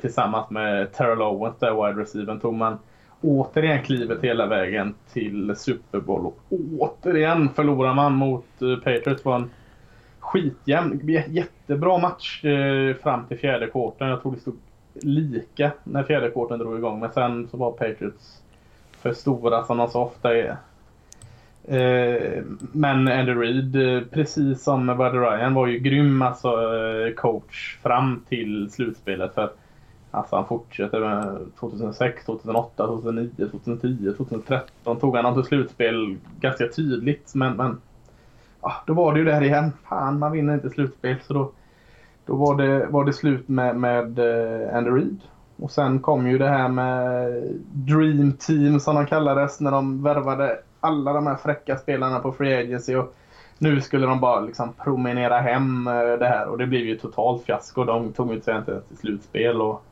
tillsammans med Terrell Owens, där wide receiver tog man återigen klivet hela vägen till Super Bowl och återigen förlorar man mot Patriots. Patriots. var en skitjämn, jättebra match eh, fram till fjärde kvarten. Jag tror det stod lika när fjärde kvarten drog igång. Men sen så var Patriots för stora som de så ofta är. Eh, men Andy Reid, precis som Buddy Ryan, var ju grym alltså, coach fram till slutspelet. För Alltså han fortsätter med 2006, 2008, 2009, 2010, 2013 tog han dem till slutspel ganska tydligt. Men, men ja, då var det ju där igen. Fan, man vinner inte slutspel. Så då, då var, det, var det slut med, med uh, Andy Reid. och sen kom ju det här med Dream Team som de kallades när de värvade alla de här fräcka spelarna på Free Agency. Och nu skulle de bara liksom promenera hem eh, det här och det blev ju totalt fiasko. De tog sig inte ens till slutspel. Och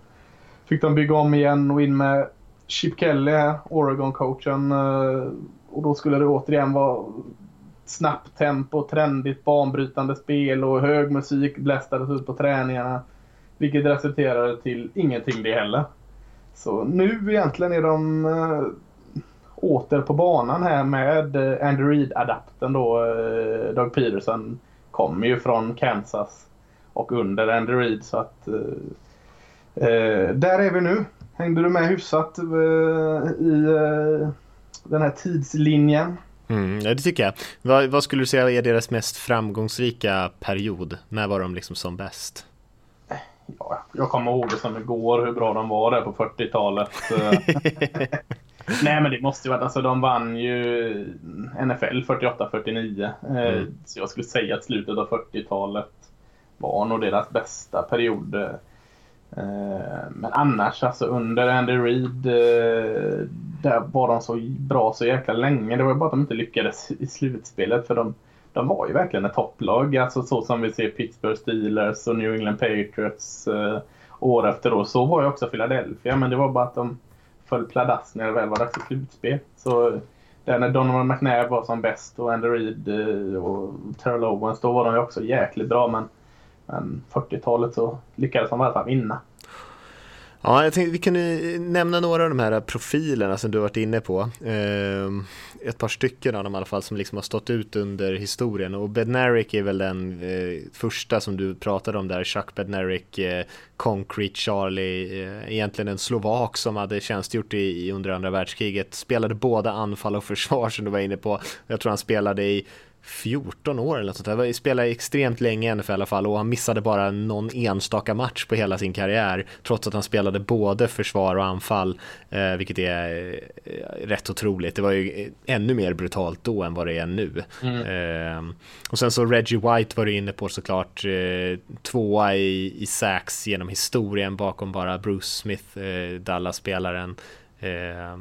fick de bygga om igen och in med Chip Kelly här, Oregon-coachen. Eh, och då skulle det återigen vara snabbt tempo, trendigt, banbrytande spel och hög musik blästades ut på träningarna. Vilket resulterade till ingenting det heller. Så nu egentligen är de eh, åter på banan här med eh, Andy Reid-adapten då. Doug Peterson kommer ju från Kansas och under Andy Reid så att där är vi nu. Hängde du med hyfsat i den här tidslinjen? Mm, ja, det tycker jag. Vad, vad, skulle du säga är deras mest framgångsrika period? När var de liksom som bäst? Ja, jag kommer ihåg det som igår hur bra de var där på 40-talet. Nej men det måste ju varit, alltså de vann ju NFL 48-49. Eh, mm. Så jag skulle säga att slutet av 40-talet var nog deras bästa period. Eh, men annars alltså under Andy Reid eh, där var de så bra så jäkla länge. Det var ju bara att de inte lyckades i slutspelet för de, de var ju verkligen ett topplag. Alltså så som vi ser Pittsburgh Steelers och New England Patriots eh, år efter år. Så var ju också Philadelphia men det var bara att de föll pladask när det väl var dags för slutspel. Så där när Donovan McNabb var som bäst och Andy Reid och Terrell Owens då var de ju också jäkligt bra men men 40-talet så lyckades han i alla fall vinna. Ja, jag tänkte vi kunde nämna några av de här profilerna som du varit inne på. Ehm, ett par stycken av dem i alla fall som liksom har stått ut under historien och Bednarik är väl den eh, första som du pratade om där, Chuck Bednarik, eh, Concrete Charlie, eh, egentligen en slovak som hade tjänstgjort i, under andra världskriget, spelade båda anfall och försvar som du var inne på. Jag tror han spelade i 14 år eller något sånt där. Spelade extremt länge i NFL i alla fall och han missade bara någon enstaka match på hela sin karriär trots att han spelade både försvar och anfall, eh, vilket är eh, rätt otroligt. Det var ju ännu mer brutalt då än vad det är nu. Mm. Eh, och sen så Reggie White var du inne på såklart, eh, tvåa i, i sacks genom historien bakom bara Bruce Smith, eh, Dallas-spelaren. Eh,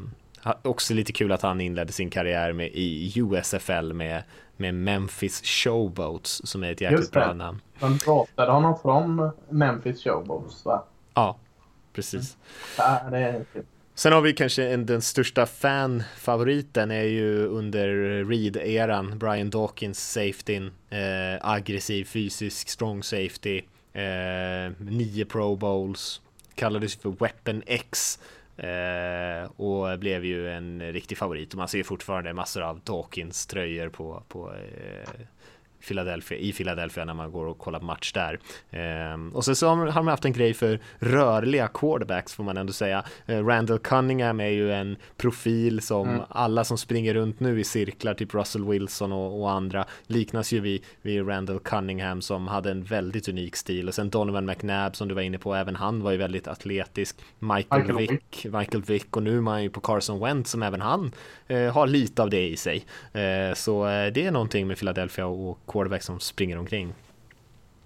också lite kul att han inledde sin karriär med, i USFL med med Memphis Showboats som är ett jäkligt bra namn. De pratade honom från Memphis Showboats va? Ja, precis. Ja, det är Sen har vi kanske en, den största fanfavoriten är ju under Reed-eran, Brian Dawkins safety, eh, aggressiv, fysisk, strong safety, eh, nio pro bowls, kallades för Weapon X Eh, och blev ju en riktig favorit. Och man ser fortfarande massor av Dawkins tröjor på, på eh, Philadelphia, i Philadelphia när man går och kollar match där. Eh, och sen så har de haft en grej för rörliga quarterbacks får man ändå säga. Eh, Randall Cunningham är ju en profil som mm. alla som springer runt nu i cirklar, typ Russell Wilson och, och, andra, liknas ju vid, vid Randall Cunningham som hade en väldigt unik stil. Och sen Donovan McNabb som du var inne på, även han var ju väldigt atletisk. Michael, Michael Vick, Vick, Michael Vick och nu är man ju på Carson Wentz som även han eh, har lite av det i sig. Eh, så eh, det är någonting med Philadelphia och quarterback som springer omkring.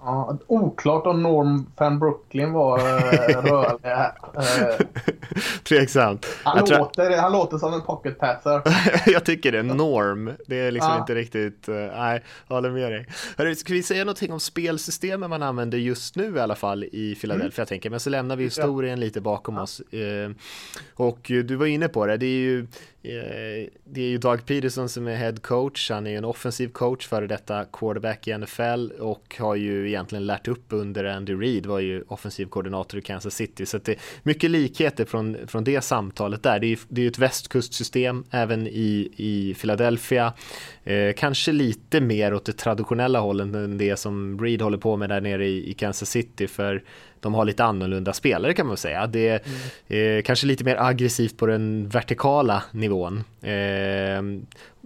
Ja, oklart om Norm van Brooklyn var äh, rörlig här. Äh, Tveksamt. Han, tror... låter, han låter som en pocket passer. jag tycker det. Norm. Det är liksom ja. inte riktigt... Uh, nej, jag håller med dig. Hörru, ska vi säga någonting om spelsystemen man använder just nu i alla fall i Philadelphia? Mm. Tänker, men så lämnar vi historien lite bakom ja. oss. Och du var inne på det. Det är ju Eh, Eh, det är ju Doug Peterson som är head coach, han är ju en offensiv coach före detta quarterback i NFL och har ju egentligen lärt upp under Andy Reid, var ju offensiv koordinator i Kansas City, så det är mycket likheter från, från det samtalet där. Det är ju det är ett västkustsystem även i, i Philadelphia, eh, kanske lite mer åt det traditionella hållet än det som Reid håller på med där nere i, i Kansas City, för de har lite annorlunda spelare kan man säga. Det är mm. kanske lite mer aggressivt på den vertikala nivån. Eh,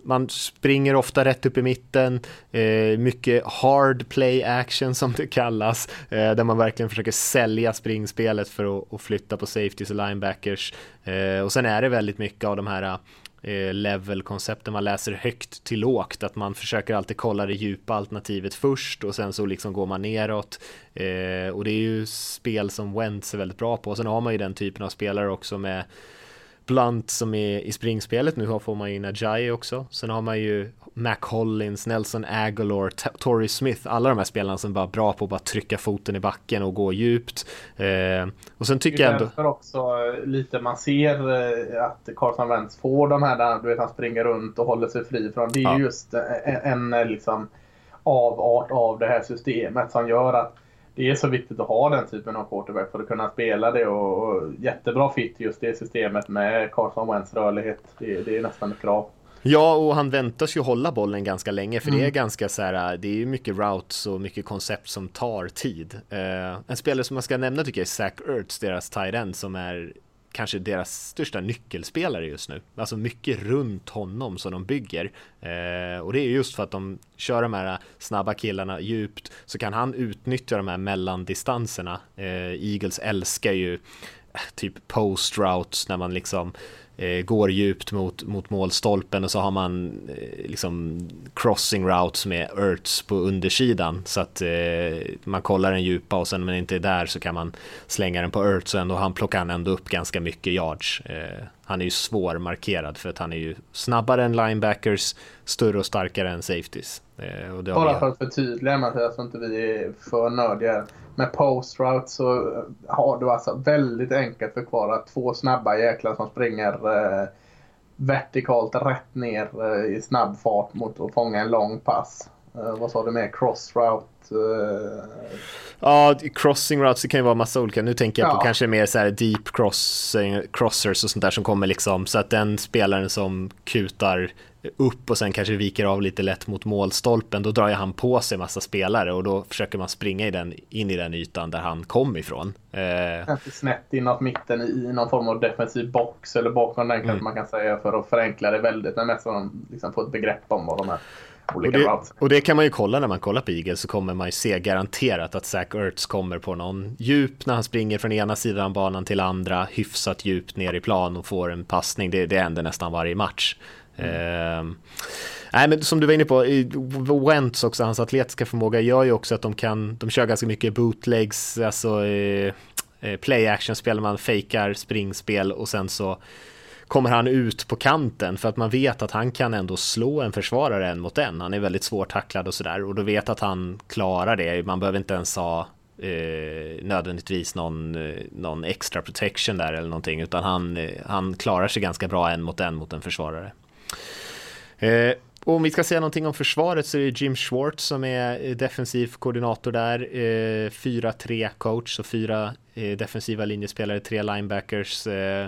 man springer ofta rätt upp i mitten, eh, mycket hard play action som det kallas, eh, där man verkligen försöker sälja springspelet för att, flytta på safeties och linebackers. Eh, och sen är det väldigt mycket av de här Eh, level-koncepten man läser högt till lågt, att man försöker alltid kolla det djupa alternativet först och sen så liksom går man neråt. Eh, och det är ju spel som Wentz är väldigt bra på. Och sen har man ju den typen av spelare också med Blunt som är i springspelet, nu får man in Ajayi också. Sen har man ju Mac Hollins, Nelson Aguilar, Torrey Smith, alla de här spelarna som bara är bra på att bara trycka foten i backen och gå djupt. Eh, och sen tycker jag ändå... Också eh, lite man ser eh, att Carson Wentz får de här där du vet han springer runt och håller sig fri från. Det är ja. just en, en liksom avart av det här systemet som gör att det är så viktigt att ha den typen av quarterback för att kunna spela det och, och jättebra fit just det systemet med Carson Wentz rörlighet. Det, det är nästan ett krav. Ja, och han väntas ju hålla bollen ganska länge för mm. det är ganska så här, det är ju mycket routes och mycket koncept som tar tid. Uh, en spelare som man ska nämna tycker jag är Zach Ertz, deras tight end som är kanske deras största nyckelspelare just nu. Alltså mycket runt honom som de bygger. Eh, och det är just för att de kör de här snabba killarna djupt så kan han utnyttja de här mellandistanserna. Eh, Eagles älskar ju eh, typ post routes när man liksom går djupt mot, mot målstolpen och så har man eh, liksom crossing routes med Ertz på undersidan så att eh, man kollar den djupa och sen när man inte är där så kan man slänga den på Ertz och ändå han plockar han ändå upp ganska mycket yards. Eh, han är ju svårmarkerad för att han är ju snabbare än linebackers, större och starkare än safeties. Eh, och Bara för att förtydliga Mattias, så inte vi är för nördiga. Med post route så har du alltså väldigt enkelt förklarat två snabba jäklar som springer eh, vertikalt rätt ner eh, i snabb fart mot att fånga en lång pass. Eh, vad sa du mer? Cross route? Uh... Ja, crossing routes det kan ju vara massa olika. Nu tänker jag ja. på kanske mer så här deep crossing, crossers och sånt där som kommer liksom så att den spelaren som kutar upp och sen kanske viker av lite lätt mot målstolpen, då drar ju han på sig massa spelare och då försöker man springa i den, in i den ytan där han kom ifrån. Eh... Snett inåt mitten i någon form av defensiv box eller bakom den kanske mm. man kan säga för att förenkla det väldigt, men mest så de liksom får ett begrepp om vad de är. Och det, och det, kan man ju kolla när man kollar på Eagles så kommer man ju se garanterat att Zach Ertz kommer på någon djup när han springer från ena sidan banan till andra hyfsat djupt ner i plan och får en passning. Det, det händer nästan varje match. Mm. Ehm, nej men som du var inne på, Wentz också, hans atletiska förmåga gör ju också att de kan, de kör ganska mycket bootlegs, alltså eh, eh, play action spel, man fejkar springspel och sen så kommer han ut på kanten för att man vet att han kan ändå slå en försvarare en mot en. Han är väldigt svårtacklad och sådär och då vet att han klarar det. Man behöver inte ens ha eh, nödvändigtvis någon, eh, någon extra protection där eller någonting utan han, eh, han klarar sig ganska bra en mot en mot en försvarare. Eh, och om vi ska säga någonting om försvaret så är det Jim Schwartz som är defensiv koordinator där. Eh, 4-3 coach, så fyra eh, defensiva linjespelare, tre linebackers. Eh,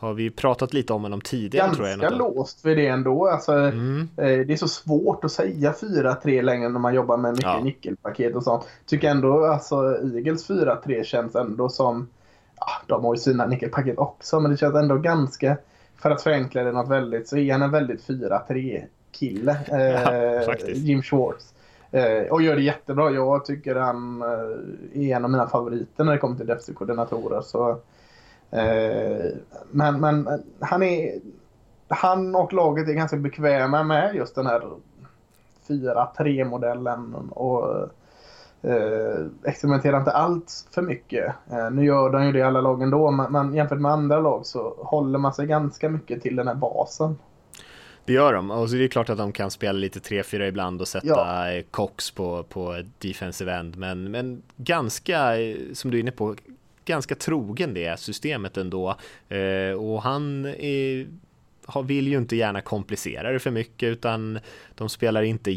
har vi pratat lite om honom tidigare Ganska tror jag. Ganska låst vid det ändå. Alltså, mm. eh, det är så svårt att säga 4-3 längre när man jobbar med mycket ja. nyckelpaket och sånt. Tycker ändå alltså Eagles 4-3 känns ändå som, ja, de har ju sina nyckelpaket också, men det känns ändå ganska, för att förenkla det något väldigt, så är han en väldigt 4-3 kille. Eh, ja, Jim Schwartz. Eh, och gör det jättebra. Jag tycker han eh, är en av mina favoriter när det kommer till defensiv-koordinatorer. Så Eh, men, men han, är, han och laget är ganska bekväma med just den här 4-3-modellen och eh, experimenterar inte allt för mycket. Eh, nu gör de ju det i alla lag ändå, men, men jämfört med andra lag så håller man sig ganska mycket till den här basen. Det gör de, och så är det klart att de kan spela lite 3-4 ibland och sätta ja. Cox på, på defensive end, men, men ganska, som du är inne på, ganska trogen det systemet ändå. Eh, och han är vill ju inte gärna komplicera det för mycket utan de spelar inte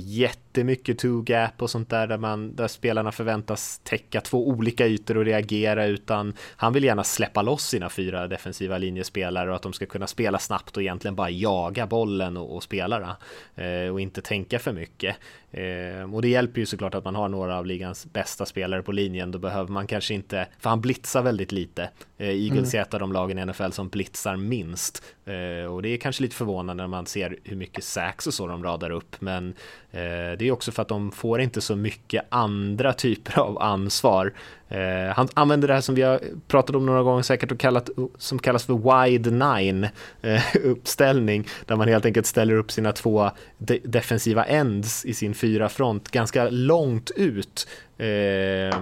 jättemycket two-gap och sånt där där, man, där spelarna förväntas täcka två olika ytor och reagera utan han vill gärna släppa loss sina fyra defensiva linjespelare och att de ska kunna spela snabbt och egentligen bara jaga bollen och, och spelarna eh, och inte tänka för mycket. Eh, och det hjälper ju såklart att man har några av ligans bästa spelare på linjen. Då behöver man kanske inte, för han blitzar väldigt lite. Eh, Eagles mm. är ett av de lagen i NFL som blitzar minst. Eh, och det är kanske lite förvånande när man ser hur mycket sax och så de radar upp, men eh, det är också för att de får inte så mycket andra typer av ansvar. Eh, han använder det här som vi har pratat om några gånger säkert och kallat, som kallas för wide nine eh, uppställning, där man helt enkelt ställer upp sina två de defensiva ends i sin fyra front ganska långt ut. Eh,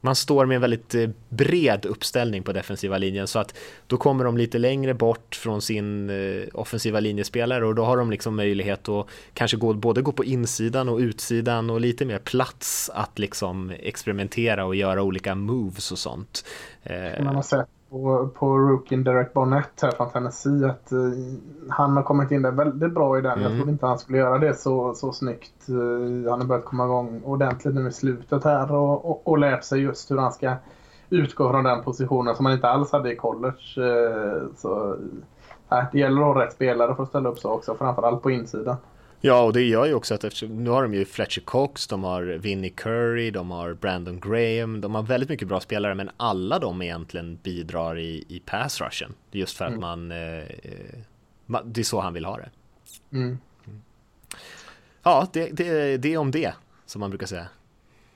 man står med en väldigt eh, bred uppställning på defensiva linjen så att då kommer de lite längre bort från sin eh, offensiva linjespelare och då har de liksom möjlighet att kanske gå, både gå på insidan och utsidan och lite mer plats att liksom experimentera och göra olika moves och sånt. Man har sett på, på rookien Derek Barnett här från Tennessee att uh, han har kommit in där väldigt bra i den. Mm. Jag trodde inte han skulle göra det så, så snyggt. Uh, han har börjat komma igång ordentligt nu i slutet här och, och, och lärt sig just hur han ska utgå från den positionen som han inte alls hade i college. Uh, så, det gäller att ha rätt spelare för att ställa upp så också, framförallt på insidan. Ja, och det gör ju också att eftersom, nu har de ju Fletcher Cox, de har Vinnie Curry, de har Brandon Graham, de har väldigt mycket bra spelare, men alla de egentligen bidrar i, i pass rushen. Just för att mm. man, eh, det är så han vill ha det. Mm. Ja, det, det, det är om det, som man brukar säga.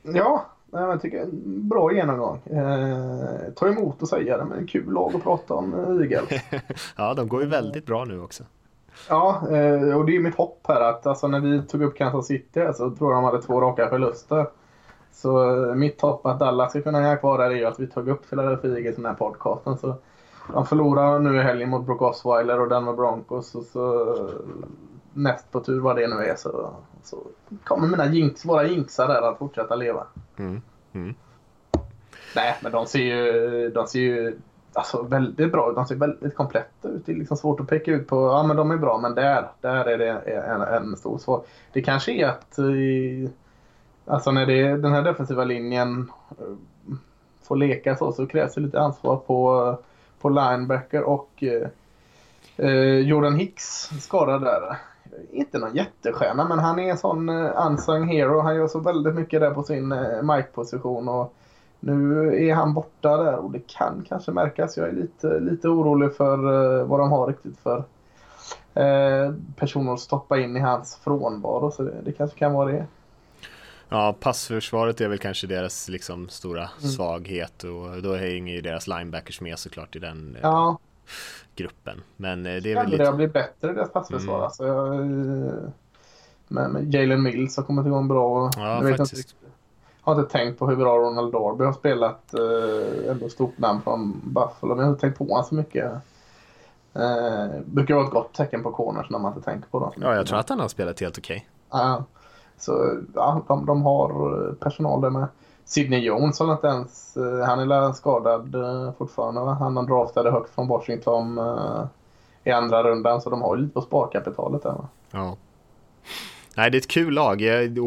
Ja, jag tycker bra genomgång. Eh, tar emot att säga det, men kul lag att prata om eh, Eagles. ja, de går ju väldigt bra nu också. Ja, eh, och det är mitt hopp här att alltså, när vi tog upp Kansas City så tror jag de hade två raka förluster. Så eh, mitt hopp att Dallas ska kunna hänga kvar där är ju att vi tog upp Philadelphia Eagles i den här podcasten. Så de förlorar nu i helgen mot Brock Osweiler och Denver Broncos. Och så näst på tur vad det nu är så, så kommer mina jinx, våra jinxar där att fortsätta leva. Mm. Mm. Nej, men de ser ju, de ser ju alltså, väldigt bra De ser väldigt kompletta ut. Det är liksom svårt att peka ut på, ja men de är bra, men där, där är det en, en stor svår. Det kanske är att alltså när det, den här defensiva linjen eh, får leka så, så krävs det lite ansvar på, på linebacker och eh, eh Jordan Hicks skadad där. Inte någon jättestjärna, men han är en sån eh, unsung hero. Han gör så väldigt mycket där på sin uh, mic-position. Och nu är han borta där och det kan kanske märkas. Jag är lite, lite orolig för uh, vad de har riktigt för uh, personer att stoppa in i hans frånvaro. Så det, det kanske kan vara det. Ja, passförsvaret är väl kanske deras liksom, stora mm. svaghet och då hänger ju deras linebackers med såklart i den eh, ja. gruppen. Men det är väl lite... Det har blivit bättre deras passförsvar. Mm. Alltså, men, men Jalen Mills har kommit igång bra. Ja, jag faktiskt har inte tänkt på hur bra Ronald Darby har spelat. Eh, ändå stort namn från Buffalo. Men jag har inte tänkt på honom så mycket. Eh, brukar vara ett gott tecken på corners när man inte tänker på dem. Ja, jag tror att han har spelat helt okej. Okay. Ja, så ja, de, de har personal där med. Sidney Jones har inte ens, eh, han är skadad eh, fortfarande va? Han har draftade högt från Washington eh, i andra rundan så de har ju lite på sparkapitalet där va? Ja. Nej, det är ett kul lag.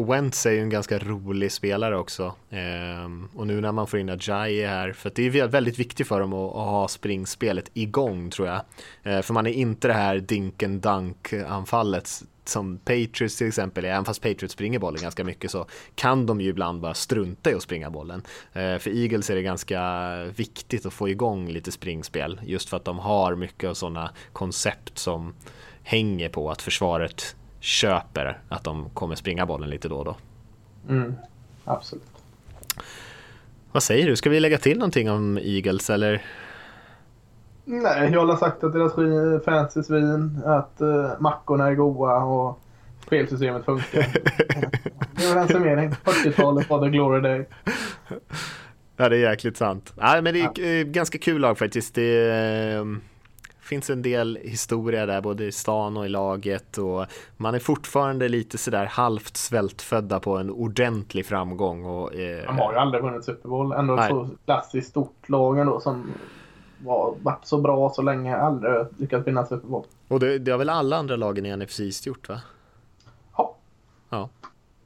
Wentz är ju en ganska rolig spelare också. Ehm, och nu när man får in Ajayi här, för det är väldigt viktigt för dem att, ha springspelet igång tror jag. Ehm, för man är inte det här dink and dunk anfallet som Patriots till exempel är, även fast Patriots springer bollen ganska mycket så kan de ju ibland bara strunta i att springa bollen. Ehm, för Eagles är det ganska viktigt att få igång lite springspel, just för att de har mycket av sådana koncept som hänger på att försvaret köper att de kommer springa bollen lite då och då. Mm, absolut. Vad säger du, ska vi lägga till någonting om Eagles eller? Nej, jag har sagt att deras fancy svin, att uh, mackorna är goda och spelsystemet funkar. det är en summering. 40-talet var the glory day. Ja, det är jäkligt sant. Nej, men det är ja. ganska kul lag faktiskt. Det är, ehm, finns en del historia där både i stan och i laget och man är fortfarande lite sådär halvt svältfödda på en ordentlig framgång. Och, eh, De har ju aldrig vunnit Super Bowl, ändå ett så klassiskt stort lag ändå som var, varit så bra så länge, aldrig lyckats vinna Super Bowl. Och det, det har väl alla andra lagen i NFC gjort va? Ja. Ja.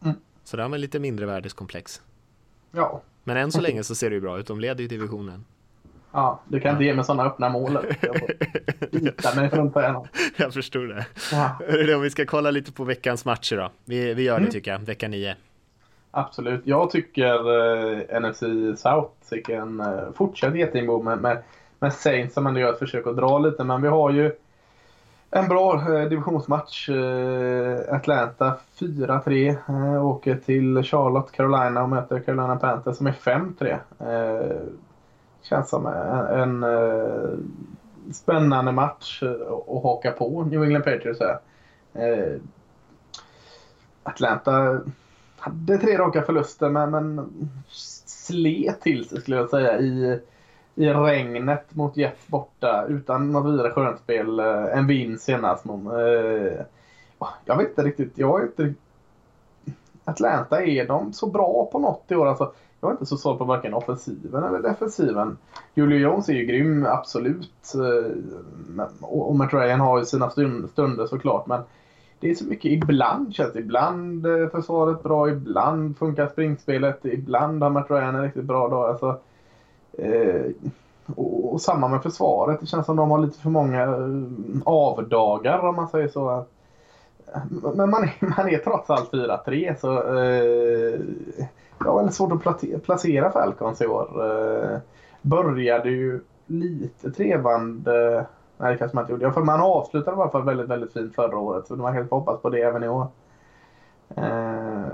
Mm. Så det har man lite mindre värdeskomplex. Ja. Men än så länge så ser det ju bra ut, de leder ju divisionen. Ja, du kan inte ge mig sådana öppna mål. Jag får mig runt på Jag förstår det. Ja. Om vi ska kolla lite på veckans matcher då. Vi, vi gör det mm. tycker jag, vecka nio. Absolut. Jag tycker eh, NFC South en eh, fortsatt getingbo med, med, med Saints som ändå gör ett försök att dra lite. Men vi har ju En bra eh, divisionsmatch. Eh, Atlanta 4-3. Eh, åker till Charlotte, Carolina och möter Carolina Panthers som är 5-3. Känns som en, en eh, spännande match att haka på New England Patriots här. Eh, Atlanta hade tre raka förluster men, men slet till sig skulle jag säga i i regnet mot Jeff borta utan något vidare skönspel. Eh, en vinst senast. Jag vet inte riktigt. Jag är inte Atlanta, är de så bra på något i år? Alltså, jag är inte så såld på varken offensiven eller defensiven. Julio Jones är ju grym, absolut. Eh, och Matt Ryan har ju sina stunder såklart. Men det är så mycket ibland känns det. Ibland eh, försvaret bra, ibland funkar springspelet, ibland har Matt Ryan en riktigt bra dag. Alltså, Eh, och, och, samma med försvaret. Det känns som de har lite för många eh, avdagar om man säger så. Men man är, man är trots allt 4-3 så eh, jag har väldigt svårt att placera Falcons i år. Eh, började ju lite trevande. Nej, det kanske man inte gjorde. För man avslutade i alla fall väldigt, väldigt fint förra året. Så man kan hoppas på det även i år. Eh,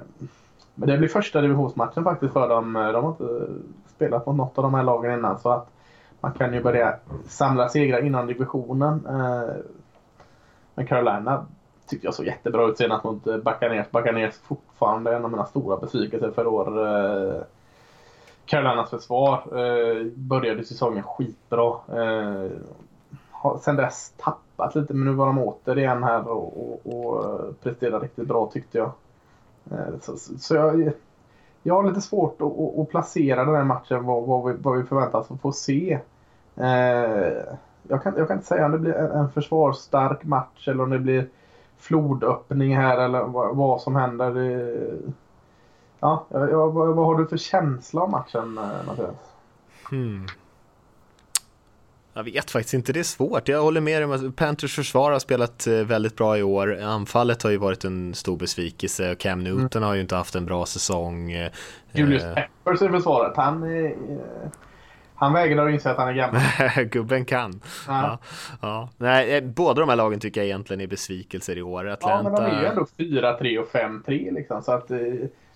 men det blir första divisionsmatchen faktiskt för dem. Eh, de har inte spelat mot något av de här lagen innan. Så att man kan ju börja samla segrar innan divisionen. Eh, men Carolina tyckte jag såg jättebra ut senast mot eh, Buccaneers. Buccaneers fortfarande en av mina stora besvikelser för år. Eh, Carolinas försvar eh, började säsongen skitbra. Eh, har sen dess tappat lite men nu var de återigen här och, och, och presterade riktigt bra tyckte jag. Så, så jag, jag har lite svårt att, att, placera den här matchen vad, vad, vi, vad vi förväntas få se. Eh, jag, kan, jag kan inte säga om det blir en försvarsstark match eller om det blir flodöppning här eller vad, som händer. Ja, vad, vad, har du för känsla av matchen eh, Mattias? Hmm. Jag vet faktiskt inte, det är svårt. Jag håller med dig Panthers försvar har spelat eh, väldigt bra i år. Anfallet har ju varit en stor besvikelse och Cam Newton mm. har ju inte haft en bra säsong. Eh, Julius Peppers i försvaret, han, han vägrar att inse att han är gammal. Gubben kan. Ja. Ja. Nej, eh, båda de här lagen tycker jag egentligen är besvikelser i år. Atlanta... Ja, men de är ju ändå 4-3 och 5-3 liksom. Så att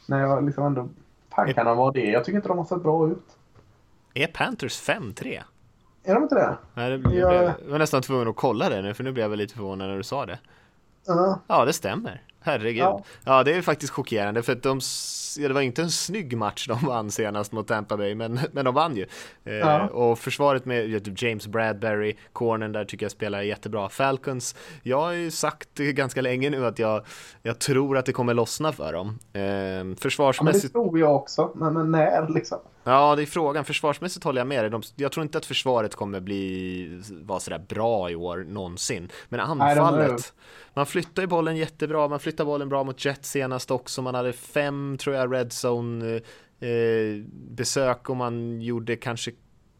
när jag liksom ändå tankarna var det. Jag tycker inte de har sett bra ut. Är Panthers 5-3? Är de inte det? Nej, det blev, jag... jag var nästan tvungen att kolla det nu för nu blev jag lite förvånad när du sa det. Uh -huh. Ja, det stämmer. Herregud. Ja. ja, det är faktiskt chockerande för att de, det var inte en snygg match de vann senast mot Tampa Bay, men, men de vann ju. Eh, ja. och försvaret med James Bradbury, cornern där tycker jag spelar jättebra. Falcons, jag har ju sagt ganska länge nu att jag, jag tror att det kommer lossna för dem. Eh, försvarsmässigt. Ja, men det tror jag också, men, men när liksom? Ja, det är frågan. Försvarsmässigt håller jag med dig. De, jag tror inte att försvaret kommer bli vara sådär bra i år någonsin. Men anfallet, man flyttar ju bollen jättebra. Man flyttar bollen bra mot Jets senast också. Man hade fem, tror jag, Red Zone eh, besök och man gjorde kanske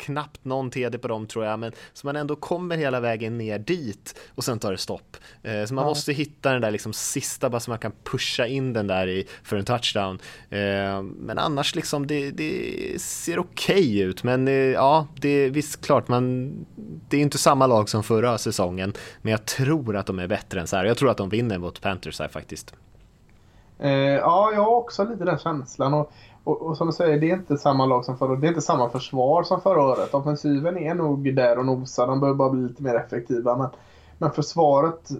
knappt någon TD på dem tror jag, men så man ändå kommer hela vägen ner dit och sen tar det stopp. Eh, så man ja. måste hitta den där liksom sista bara så man kan pusha in den där i, för en touchdown. Eh, men annars liksom det, det ser okej okay ut, men eh, ja, det är visst klart man, det är inte samma lag som förra säsongen, men jag tror att de är bättre än så här. Jag tror att de vinner mot Panthers här faktiskt. Ja, jag har också lite den känslan. Och och, och, som du säger, det är inte samma lag som förra Det är inte samma försvar som förra året. Offensiven är nog där och nosar. De behöver bara bli lite mer effektiva. Men, men försvaret,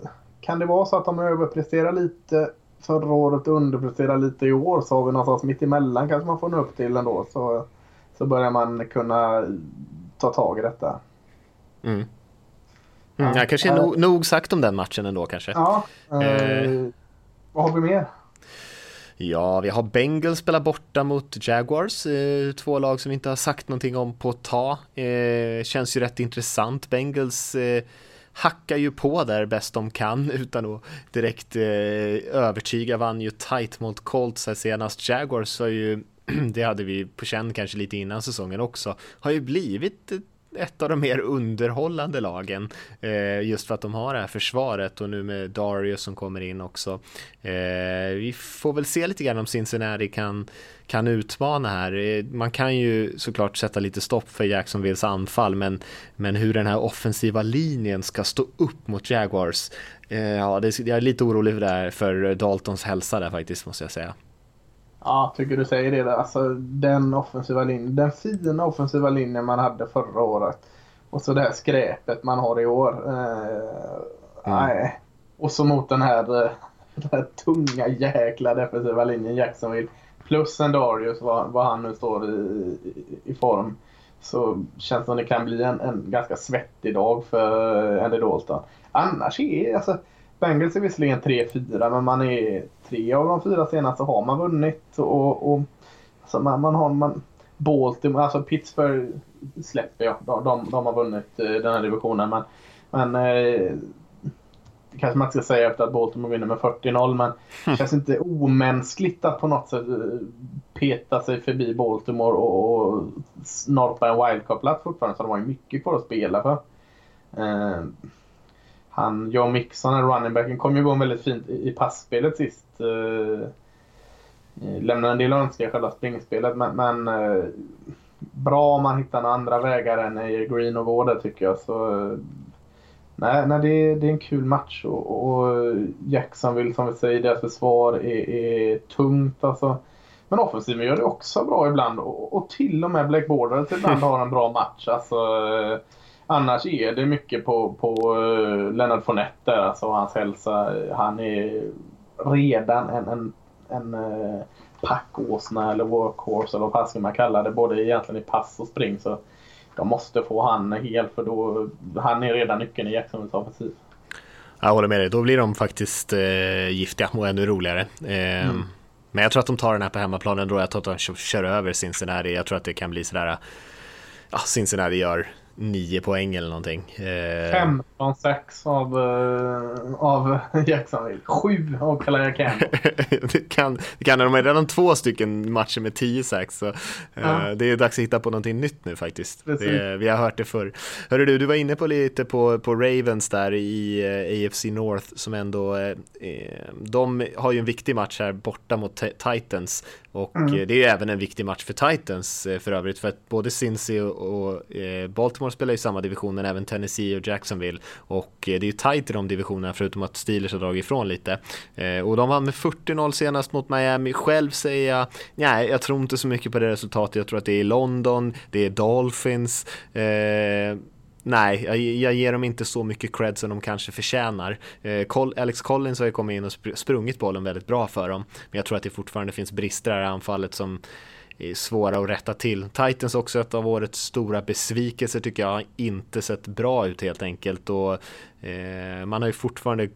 kan det vara så att de överpresterar lite förra året och underpresterar lite i år så har vi någonstans mitt emellan kanske man får nå upp till ändå. Så, så börjar man kunna ta tag i detta. Mm. Mm, ja, kanske äh, nog, nog sagt om den matchen ändå kanske. Ja, eh, vad har vi mer? Ja, vi har Bengals spela borta mot Jaguars, eh, två lag som vi inte har sagt någonting om på ett tag. Eh, känns ju rätt intressant. Bengals eh, hackar ju på där bäst de kan utan att direkt eh, övertyga, vann ju tight mot Colts här senast. Jaguars har ju, det hade vi på känn kanske lite innan säsongen också, har ju blivit ett av de mer underhållande lagen. Eh, just för att de har det här försvaret och nu med Darius som kommer in också. Eh, vi får väl se lite grann om Cincinnati kan, kan utmana här. Eh, man kan ju såklart sätta lite stopp för Jacksonvilles anfall, men, men hur den här offensiva linjen ska stå upp mot Jaguars, eh, ja, det, jag är lite orolig för det här, för Daltons hälsa där faktiskt, måste jag säga. Ja, tycker du säger det. Där. Alltså, den offensiva linjen, den fina offensiva linjen man hade förra året och så det här skräpet man har i år. Eh, mm. Nej. Och så mot den här, eh, den här tunga jäkla defensiva linjen Jacksonville. Plus en Darius, vad, vad han nu står i, i, i form. Så känns det som det kan bli en, en ganska svettig dag för Andy Dalton. Annars är alltså Bengals är visserligen 3-4 men man är tre av de fyra senaste har man vunnit. Och, och alltså man, man har man, Baltimore, alltså Pittsburgh släpper jag. De, de, de har vunnit eh, den här divisionen. Men, men eh, kanske man ska säga efter att Baltimore vinner med 40-0 men det känns inte omänskligt att på något sätt eh, peta sig förbi Baltimore och, och snorpa en wildcard-plats fortfarande så de har ju mycket kvar att spela för. Eh, han, Joe Mixon, en running backen, kom ju igång väldigt fint i, i passspelet sist. Eh, eh lämnade en del önska i själva springspelet men, men eh, bra om man hittar några andra vägar än i Green och gå där tycker jag. Så, eh, nej, nej det, det är en kul match och, och Jacksonville som vi säger, deras försvar är, är tungt alltså. Men offensiven gör det också bra ibland och, och till och med Black Border ibland har en bra match. Alltså, eh, annars är det mycket på, på uh, Leonard Fournette där, alltså hans hälsa. Han är redan en, en, en uh, packåsna eller workhorse eller vad man kallar det. Både egentligen i pass och spring. Så de måste få han hel för då, han är redan nyckeln i Jacksonvilles offensiv. Jag håller med dig, då blir de faktiskt eh, giftiga och ännu roligare. Eh, mm. Men jag tror att de tar den här på hemmaplanen då. Jag tror att de kör över Cincinnati. Jag tror att det kan bli sådär, ja, Cincinnati gör nio poäng eller någonting. Eh... 15-6 av, uh, av Jacksonville. Sju av Calaya Campbell. det kan, det kan de har redan två stycken matcher med 10 sax. Så, uh, ja. Det är dags att hitta på någonting nytt nu faktiskt. Det, vi har hört det förr. Hörru du, du var inne på lite på, på Ravens där i AFC North som ändå, de har ju en viktig match här borta mot Titans och mm. det är ju även en viktig match för Titans för övrigt för att både Cincy och Baltimore spelar i samma division men även Tennessee och Jacksonville och eh, det är ju tajt i de divisionerna förutom att Steelers har dragit ifrån lite. Eh, och de vann med 40-0 senast mot Miami. Själv säger jag, nej, jag tror inte så mycket på det resultatet. Jag tror att det är London, det är Dolphins. Nej, jag, jag, ger dem inte så mycket cred som de kanske förtjänar. Eh, Col Alex Collins har ju kommit in och spr sprungit bollen väldigt bra för dem. Men jag tror att det fortfarande finns brister i det här anfallet som är svåra att rätta till. Titans också ett av årets stora besvikelser tycker jag, har inte sett bra ut helt enkelt och eh, man har ju fortfarande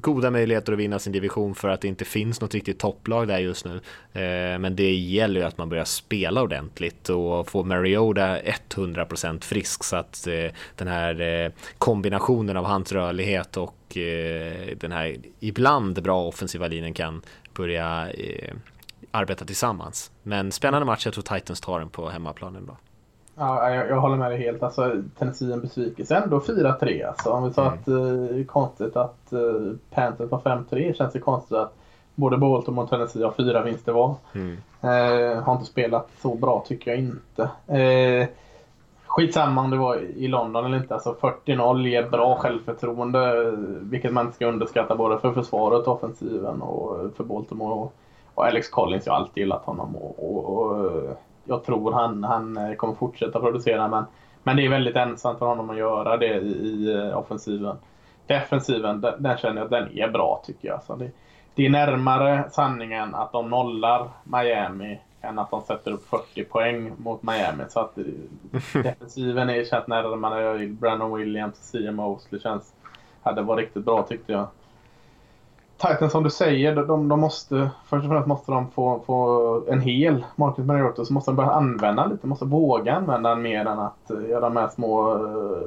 goda möjligheter att vinna sin division för att det inte finns något riktigt topplag där just nu. Eh, men det gäller ju att man börjar spela ordentligt och få Mariota 100% frisk så att eh, den här eh, kombinationen av hans rörlighet och den här ibland bra offensiva linjen kan börja arbeta tillsammans. Men spännande match, jag tror Titans tar den på hemmaplanen idag. Ja, jag, jag håller med dig helt. Alltså, Tennessee en besvikelse. Ändå 4-3 alltså. Om vi sa mm. att det eh, konstigt att uh, Panthers var 5-3 känns det konstigt att både Baltimore och Tennessee har fyra vinster var. Mm. Uh, har inte spelat så bra tycker jag inte. Uh, skitsamma om det var i London eller inte. Alltså 40-0 ger bra självförtroende. Vilket man inte ska underskatta både för försvaret, offensiven och för Baltimore. Och, och Alex Collins, jag har alltid gillat honom och, och, och jag tror han, han kommer fortsätta producera men, men det är väldigt ensamt för honom att göra det i, i eh, offensiven. Defensiven, den, den, känner jag den är bra tycker jag. Så det, det är närmare sanningen att de nollar Miami än att de sätter upp 40 poäng mot Miami. Så att eh, defensiven är känt närmare. Brandon Williams och CM Mosley känns, hade varit riktigt bra tyckte jag. Titans som du säger, de, de måste först och främst måste de få, få en hel Marcus Mariota så måste de börja använda lite, måste våga använda den mer än att eh, göra de här små eh, uh,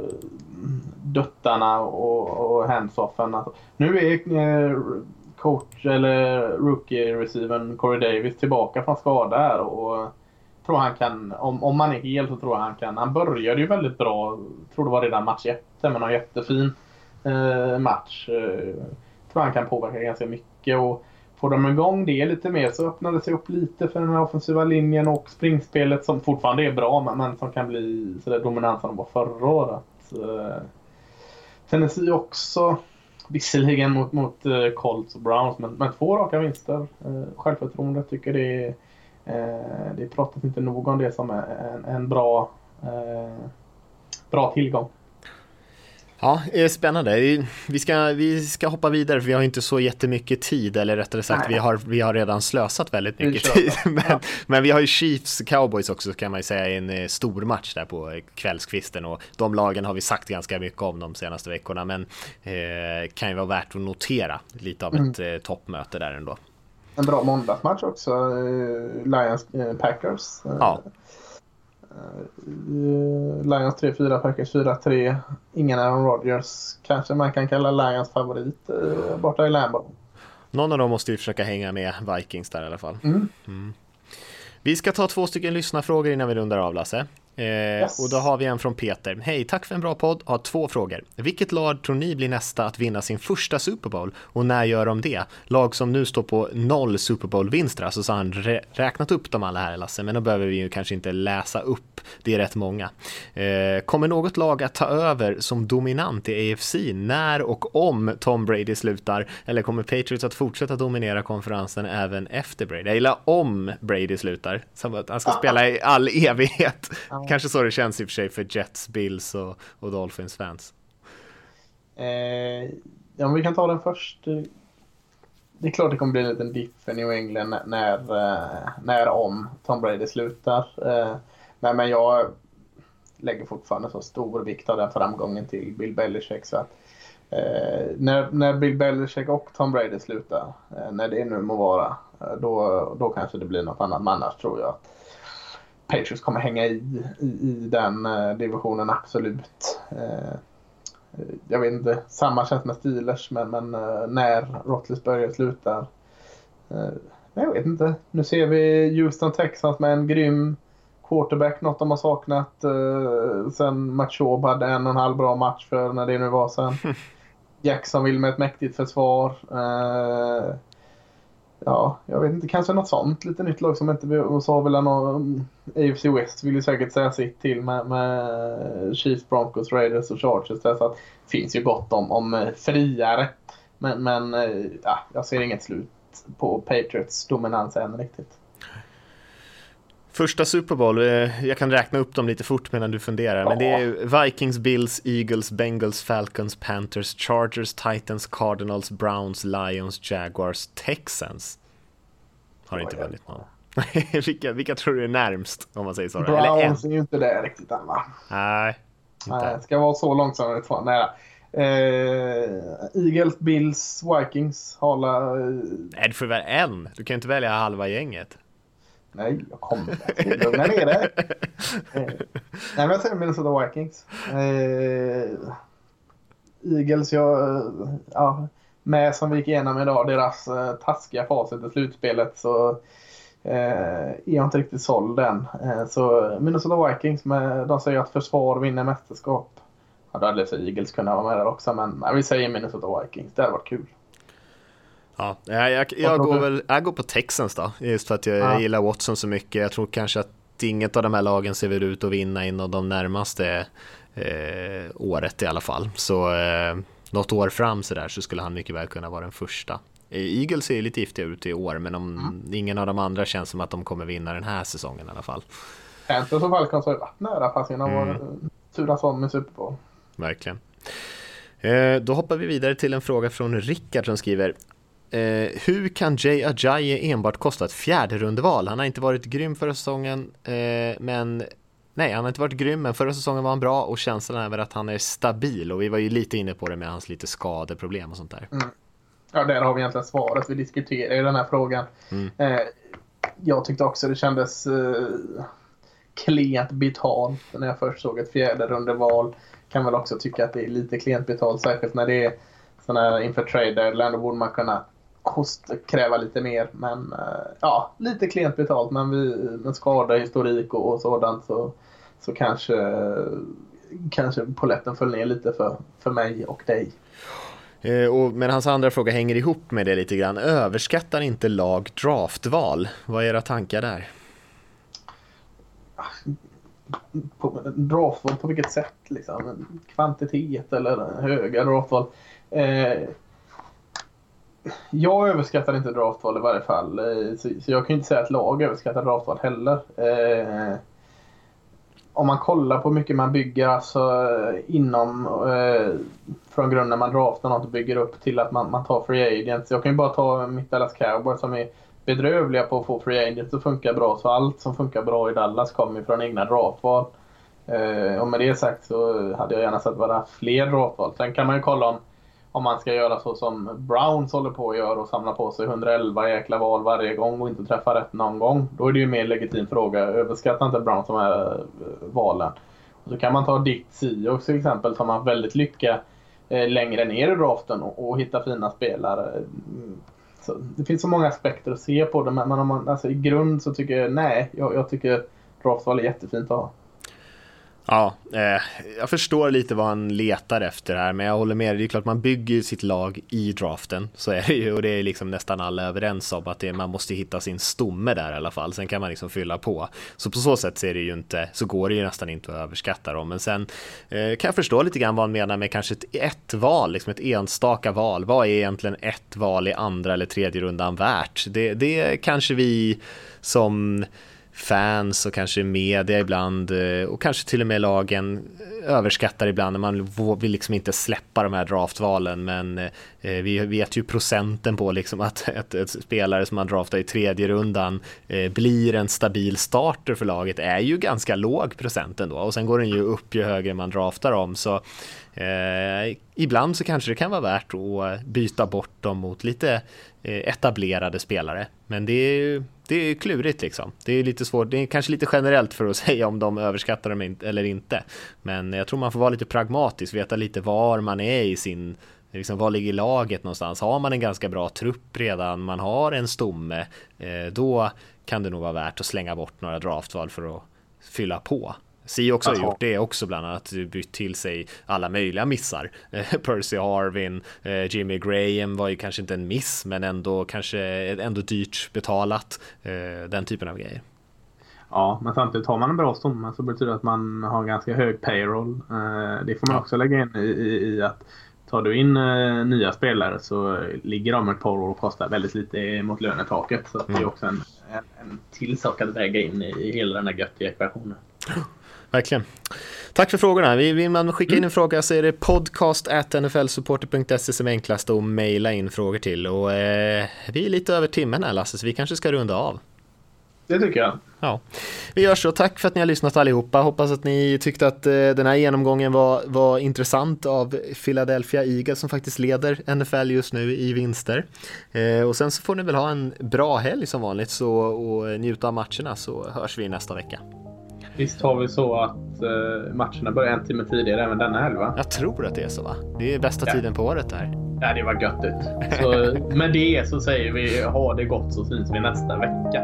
duttarna och, och hands-offen. Alltså, nu är uh, coach eller rookie-receiven Corey Davis tillbaka från skada här och tror han kan, om, om han är hel så tror jag han kan. Han började ju väldigt bra, tror det var redan match 1, men en jättefin uh, match. Uh, tror han kan påverka ganska mycket. Och Får de igång det lite mer så öppnar det sig upp lite för den här offensiva linjen och springspelet som fortfarande är bra men som kan bli sådär dominant som de var förra året. Eh, Tennessee också visserligen mot, mot eh, Colts och Browns men, men två raka vinster. Eh, självförtroende tycker det är det pratas inte nog om det som en, en bra, bra tillgång. Ja, spännande. Vi ska, vi ska hoppa vidare för vi har inte så jättemycket tid, eller rättare sagt vi har, vi har redan slösat väldigt mycket tid. Men, ja. men, vi har ju Chiefs Cowboys också kan man ju säga i en eh, stor match där på kvällskvisten och de lagen har vi sagt ganska mycket om de senaste veckorna men eh, kan ju vara värt att notera lite av ett mm. eh, toppmöte där ändå. En bra måndagsmatch också, eh, Lions eh, Packers. Ja. Uh, Lions 3-4, Packers 4-3. Ingen Aaron Rodgers. Kanske man kan kalla Lions favorit uh, borta i Lambo. Någon av dem måste ju försöka hänga med Vikings där i alla fall. Mm. Mm. Vi ska ta två stycken lyssnarfrågor innan vi rundar av Lasse. Eh, yes. Och då har vi en från Peter. Hej, tack för en bra podd. Har två frågor. Vilket lag tror ni blir nästa att vinna sin första Super Bowl? Och när gör de det? Lag som nu står på noll Super Bowl-vinster. Alltså så har han räknat upp dem alla här Lasse, men då behöver vi ju kanske inte läsa upp. Det är rätt många. Eh, kommer något lag att ta över som dominant i AFC när och om Tom Brady slutar? Eller kommer Patriots att fortsätta dominera konferensen även efter Brady? Eller om Brady slutar, så att han ska spela i all evighet. Kanske så det känns i och för sig för Jets, Bills och, och Dolphins fans. Eh, ja, vi kan ta den först. Det är klart det kommer bli en liten dipp för New England när, eh, när om Tom Brady slutar. Eh, men, men jag lägger fortfarande så stor vikt av den framgången till Bill Belichick. Så att, eh, när, när Bill Belichick och Tom Brady slutar, eh, när det nu må vara, eh, då, då kanske det blir något annat. Men annars tror jag att Patriots kommer hänga i, i, i den uh, divisionen absolut. Uh, jag vet inte, samma känns med Steelers men, men när Roethlisberger slutar. jag vet inte. Nu ser vi Houston Texans med en grym quarterback, något de har saknat sen Machob hade en och en halv bra match för när det nu var sen. Jackson vill med ett mäktigt försvar ja, jag vet inte, kanske något sånt. Lite nytt lag som inte och så väl någon, mm, AFC West vill ju säkert säga sitt till med, med Chiefs, Broncos, Raiders och Chargers. Där, så att det finns ju gott om, om eh, friare. Men, men eh, ja, jag ser inget slut på Patriots dominans än riktigt. Första Super Bowl, eh, jag kan räkna upp dem lite fort medan du funderar, ja. men det är Vikings, Bills, Eagles, Bengals, Falcons, Panthers, Chargers, Titans, Cardinals, Browns, Lions, Jaguars, Texans. Har inte vunnit någon. vilka, vilka tror du är närmst om man säger så? Browns är ju inte det riktigt än va? Nej. Inte. Nej, ska vara så långt som det var nära. Eh, Eagles, Bills, Vikings, Hala... Eh... Nej, du får väl en? Du kan inte välja halva gänget. Nej, jag kommer. Lugna ner dig. Eh, nej, men jag säger Minnesota Vikings. Eh, Eagles, jag, eh, ja, med som vi gick igenom idag, deras eh, taskiga facit i slutspelet så eh, är jag inte riktigt såld än. Eh, så Minnesota Vikings, med, de säger att försvar vinner mästerskap. Ja, då hade Eagles kunnat vara med där också, men nej, vi säger Minnesota Vikings. Det hade varit kul. Ja, jag, jag, jag går väl, jag går på Texans då, just för att jag ja. gillar Watson så mycket. Jag tror kanske att inget av de här lagen ser väl ut att vinna inom de närmaste eh, året i alla fall. Så eh, något år fram så där så skulle han mycket väl kunna vara den första. Eh, Eagles ser lite giftiga ut i år, men om mm. ingen av de andra känns som att de kommer vinna den här säsongen i alla fall. Panthers och Falcons har ju varit nära fast innan mm. var turas om med Super Bowl. Verkligen. Eh, då hoppar vi vidare till en fråga från Rickard som skriver Eh, hur kan Jay Ajayi enbart kosta ett fjärde rundeval? Han har inte varit grym förra säsongen, eh, men nej, han har inte varit grym, men förra säsongen var han bra och känslan är väl att han är stabil och vi var ju lite inne på det med hans lite skadeproblem och sånt där. Mm. Ja, där har vi egentligen svaret. Vi diskuterar ju den här frågan. Mm. Eh, jag tyckte också det kändes eh, klent betalt när jag först såg ett fjärde rundeval. Kan väl också tycka att det är lite klent betalt, särskilt när det är sådana här inför trade deadline. Då borde man kunna kost, kräva lite mer. Men eh, ja, lite klent betalt. Men vi, med skadehistorik och, och sådant så, så kanske, kanske poletten föll ner lite för, för mig och dig. Eh, och, men hans andra fråga hänger ihop med det lite grann. Överskattar inte lag draftval? Vad är era tankar där? På, draftval på vilket sätt? Liksom? Kvantitet eller höga draftval? Eh, jag överskattar inte draftval i varje fall. Eh, så, så jag kan inte säga att lag överskattar draftval heller. Eh, om man kollar på hur mycket man bygger alltså inom eh, från grunden när man draftar något och bygger upp till att man, man tar free agents. Jag kan ju bara ta mitt Dallas Cowboys som är bedrövliga på att få free agents att funka bra. Så allt som funkar bra i Dallas kommer från egna draftval. Eh, och med det sagt så hade jag gärna sett vara fler draftval. Sen kan man ju kolla om om man ska göra så som Browns håller på att göra och samla på sig 111 jäkla val varje gång och inte träffa rätt någon gång. Då är det ju mer legitim fråga. Överskatta inte Browns de här eh, valen. Och så kan man ta Dick Seahawks till exempel som har väldigt lycka eh, längre ner i draften och, och hitta fina spelare. Mm. Så det finns så många aspekter att se på det men om man, alltså, i grund så tycker jag nej. Jag, jag tycker draftval är jättefint att ha. Ja, eh, jag förstår lite vad han letar efter här, men jag håller med. Det är klart man bygger sitt lag i draften, så är det ju. Och det är liksom nästan alla överens om att det, man måste hitta sin stomme där i alla fall. Sen kan man liksom fylla på. Så på så sätt ser det ju inte, så går det ju nästan inte att överskatta dem. Men sen eh, kan jag förstå lite grann vad han menar med kanske ett, ett val, liksom ett enstaka val. Vad är egentligen ett val i andra eller tredje rundan värt? Det, det kanske vi som fans och kanske media ibland eh, och kanske till och med lagen eh, överskattar ibland. När man vill liksom inte släppa de här draftvalen men eh, vi vet ju procenten på liksom att ett, ett spelare som man draftar i tredje rundan blir en stabil starter för laget är ju ganska låg procent ändå. Och sen går den ju upp ju högre man draftar om så eh, ibland så kanske det kan vara värt att byta bort dem mot lite etablerade spelare. Men det är ju det är klurigt liksom. Det är lite svårt, det är kanske lite generellt för att säga om de överskattar dem eller inte. Men jag tror man får vara lite pragmatisk, veta lite var man är i sin Liksom, var ligger laget någonstans? Har man en ganska bra trupp redan, man har en stomme, eh, då kan det nog vara värt att slänga bort några draftval för att fylla på. Si också har gjort det också bland annat bytt till sig alla möjliga missar. Percy Harvin, eh, Jimmy Graham var ju kanske inte en miss men ändå kanske ändå dyrt betalat. Eh, den typen av grejer. Ja, men samtidigt har man en bra stomme så betyder det att man har ganska hög payroll. Eh, det får man också lägga in i, i, i att tar du in nya spelare så ligger de ett par år och kostar väldigt lite mot lönetaket. Så det är mm. också en, en, en till sak att väga in i hela den här göttiga ekvationen. verkligen. Tack för frågorna. Vill man skicka in en fråga så är det podcast.nflsupporter.se som är enklast att mejla in frågor till. Och eh, vi är lite över timmen här Lasse, så vi kanske ska runda av. Det tycker jag. Ja, vi gör så. Tack för att ni har lyssnat allihopa. Hoppas att ni tyckte att eh, den här genomgången var, var intressant av Philadelphia Eagles som faktiskt leder NFL just nu i vinster. Eh, och sen så får ni väl ha en bra helg som vanligt så, och njuta av matcherna så hörs vi nästa vecka. Visst har vi så att uh, matcherna börjar en timme tidigare även denna helg va? Jag tror att det är så va? Det är bästa ja. tiden på året där. Ja, det var göttigt. Så med det så säger vi ha det gott så syns vi nästa vecka.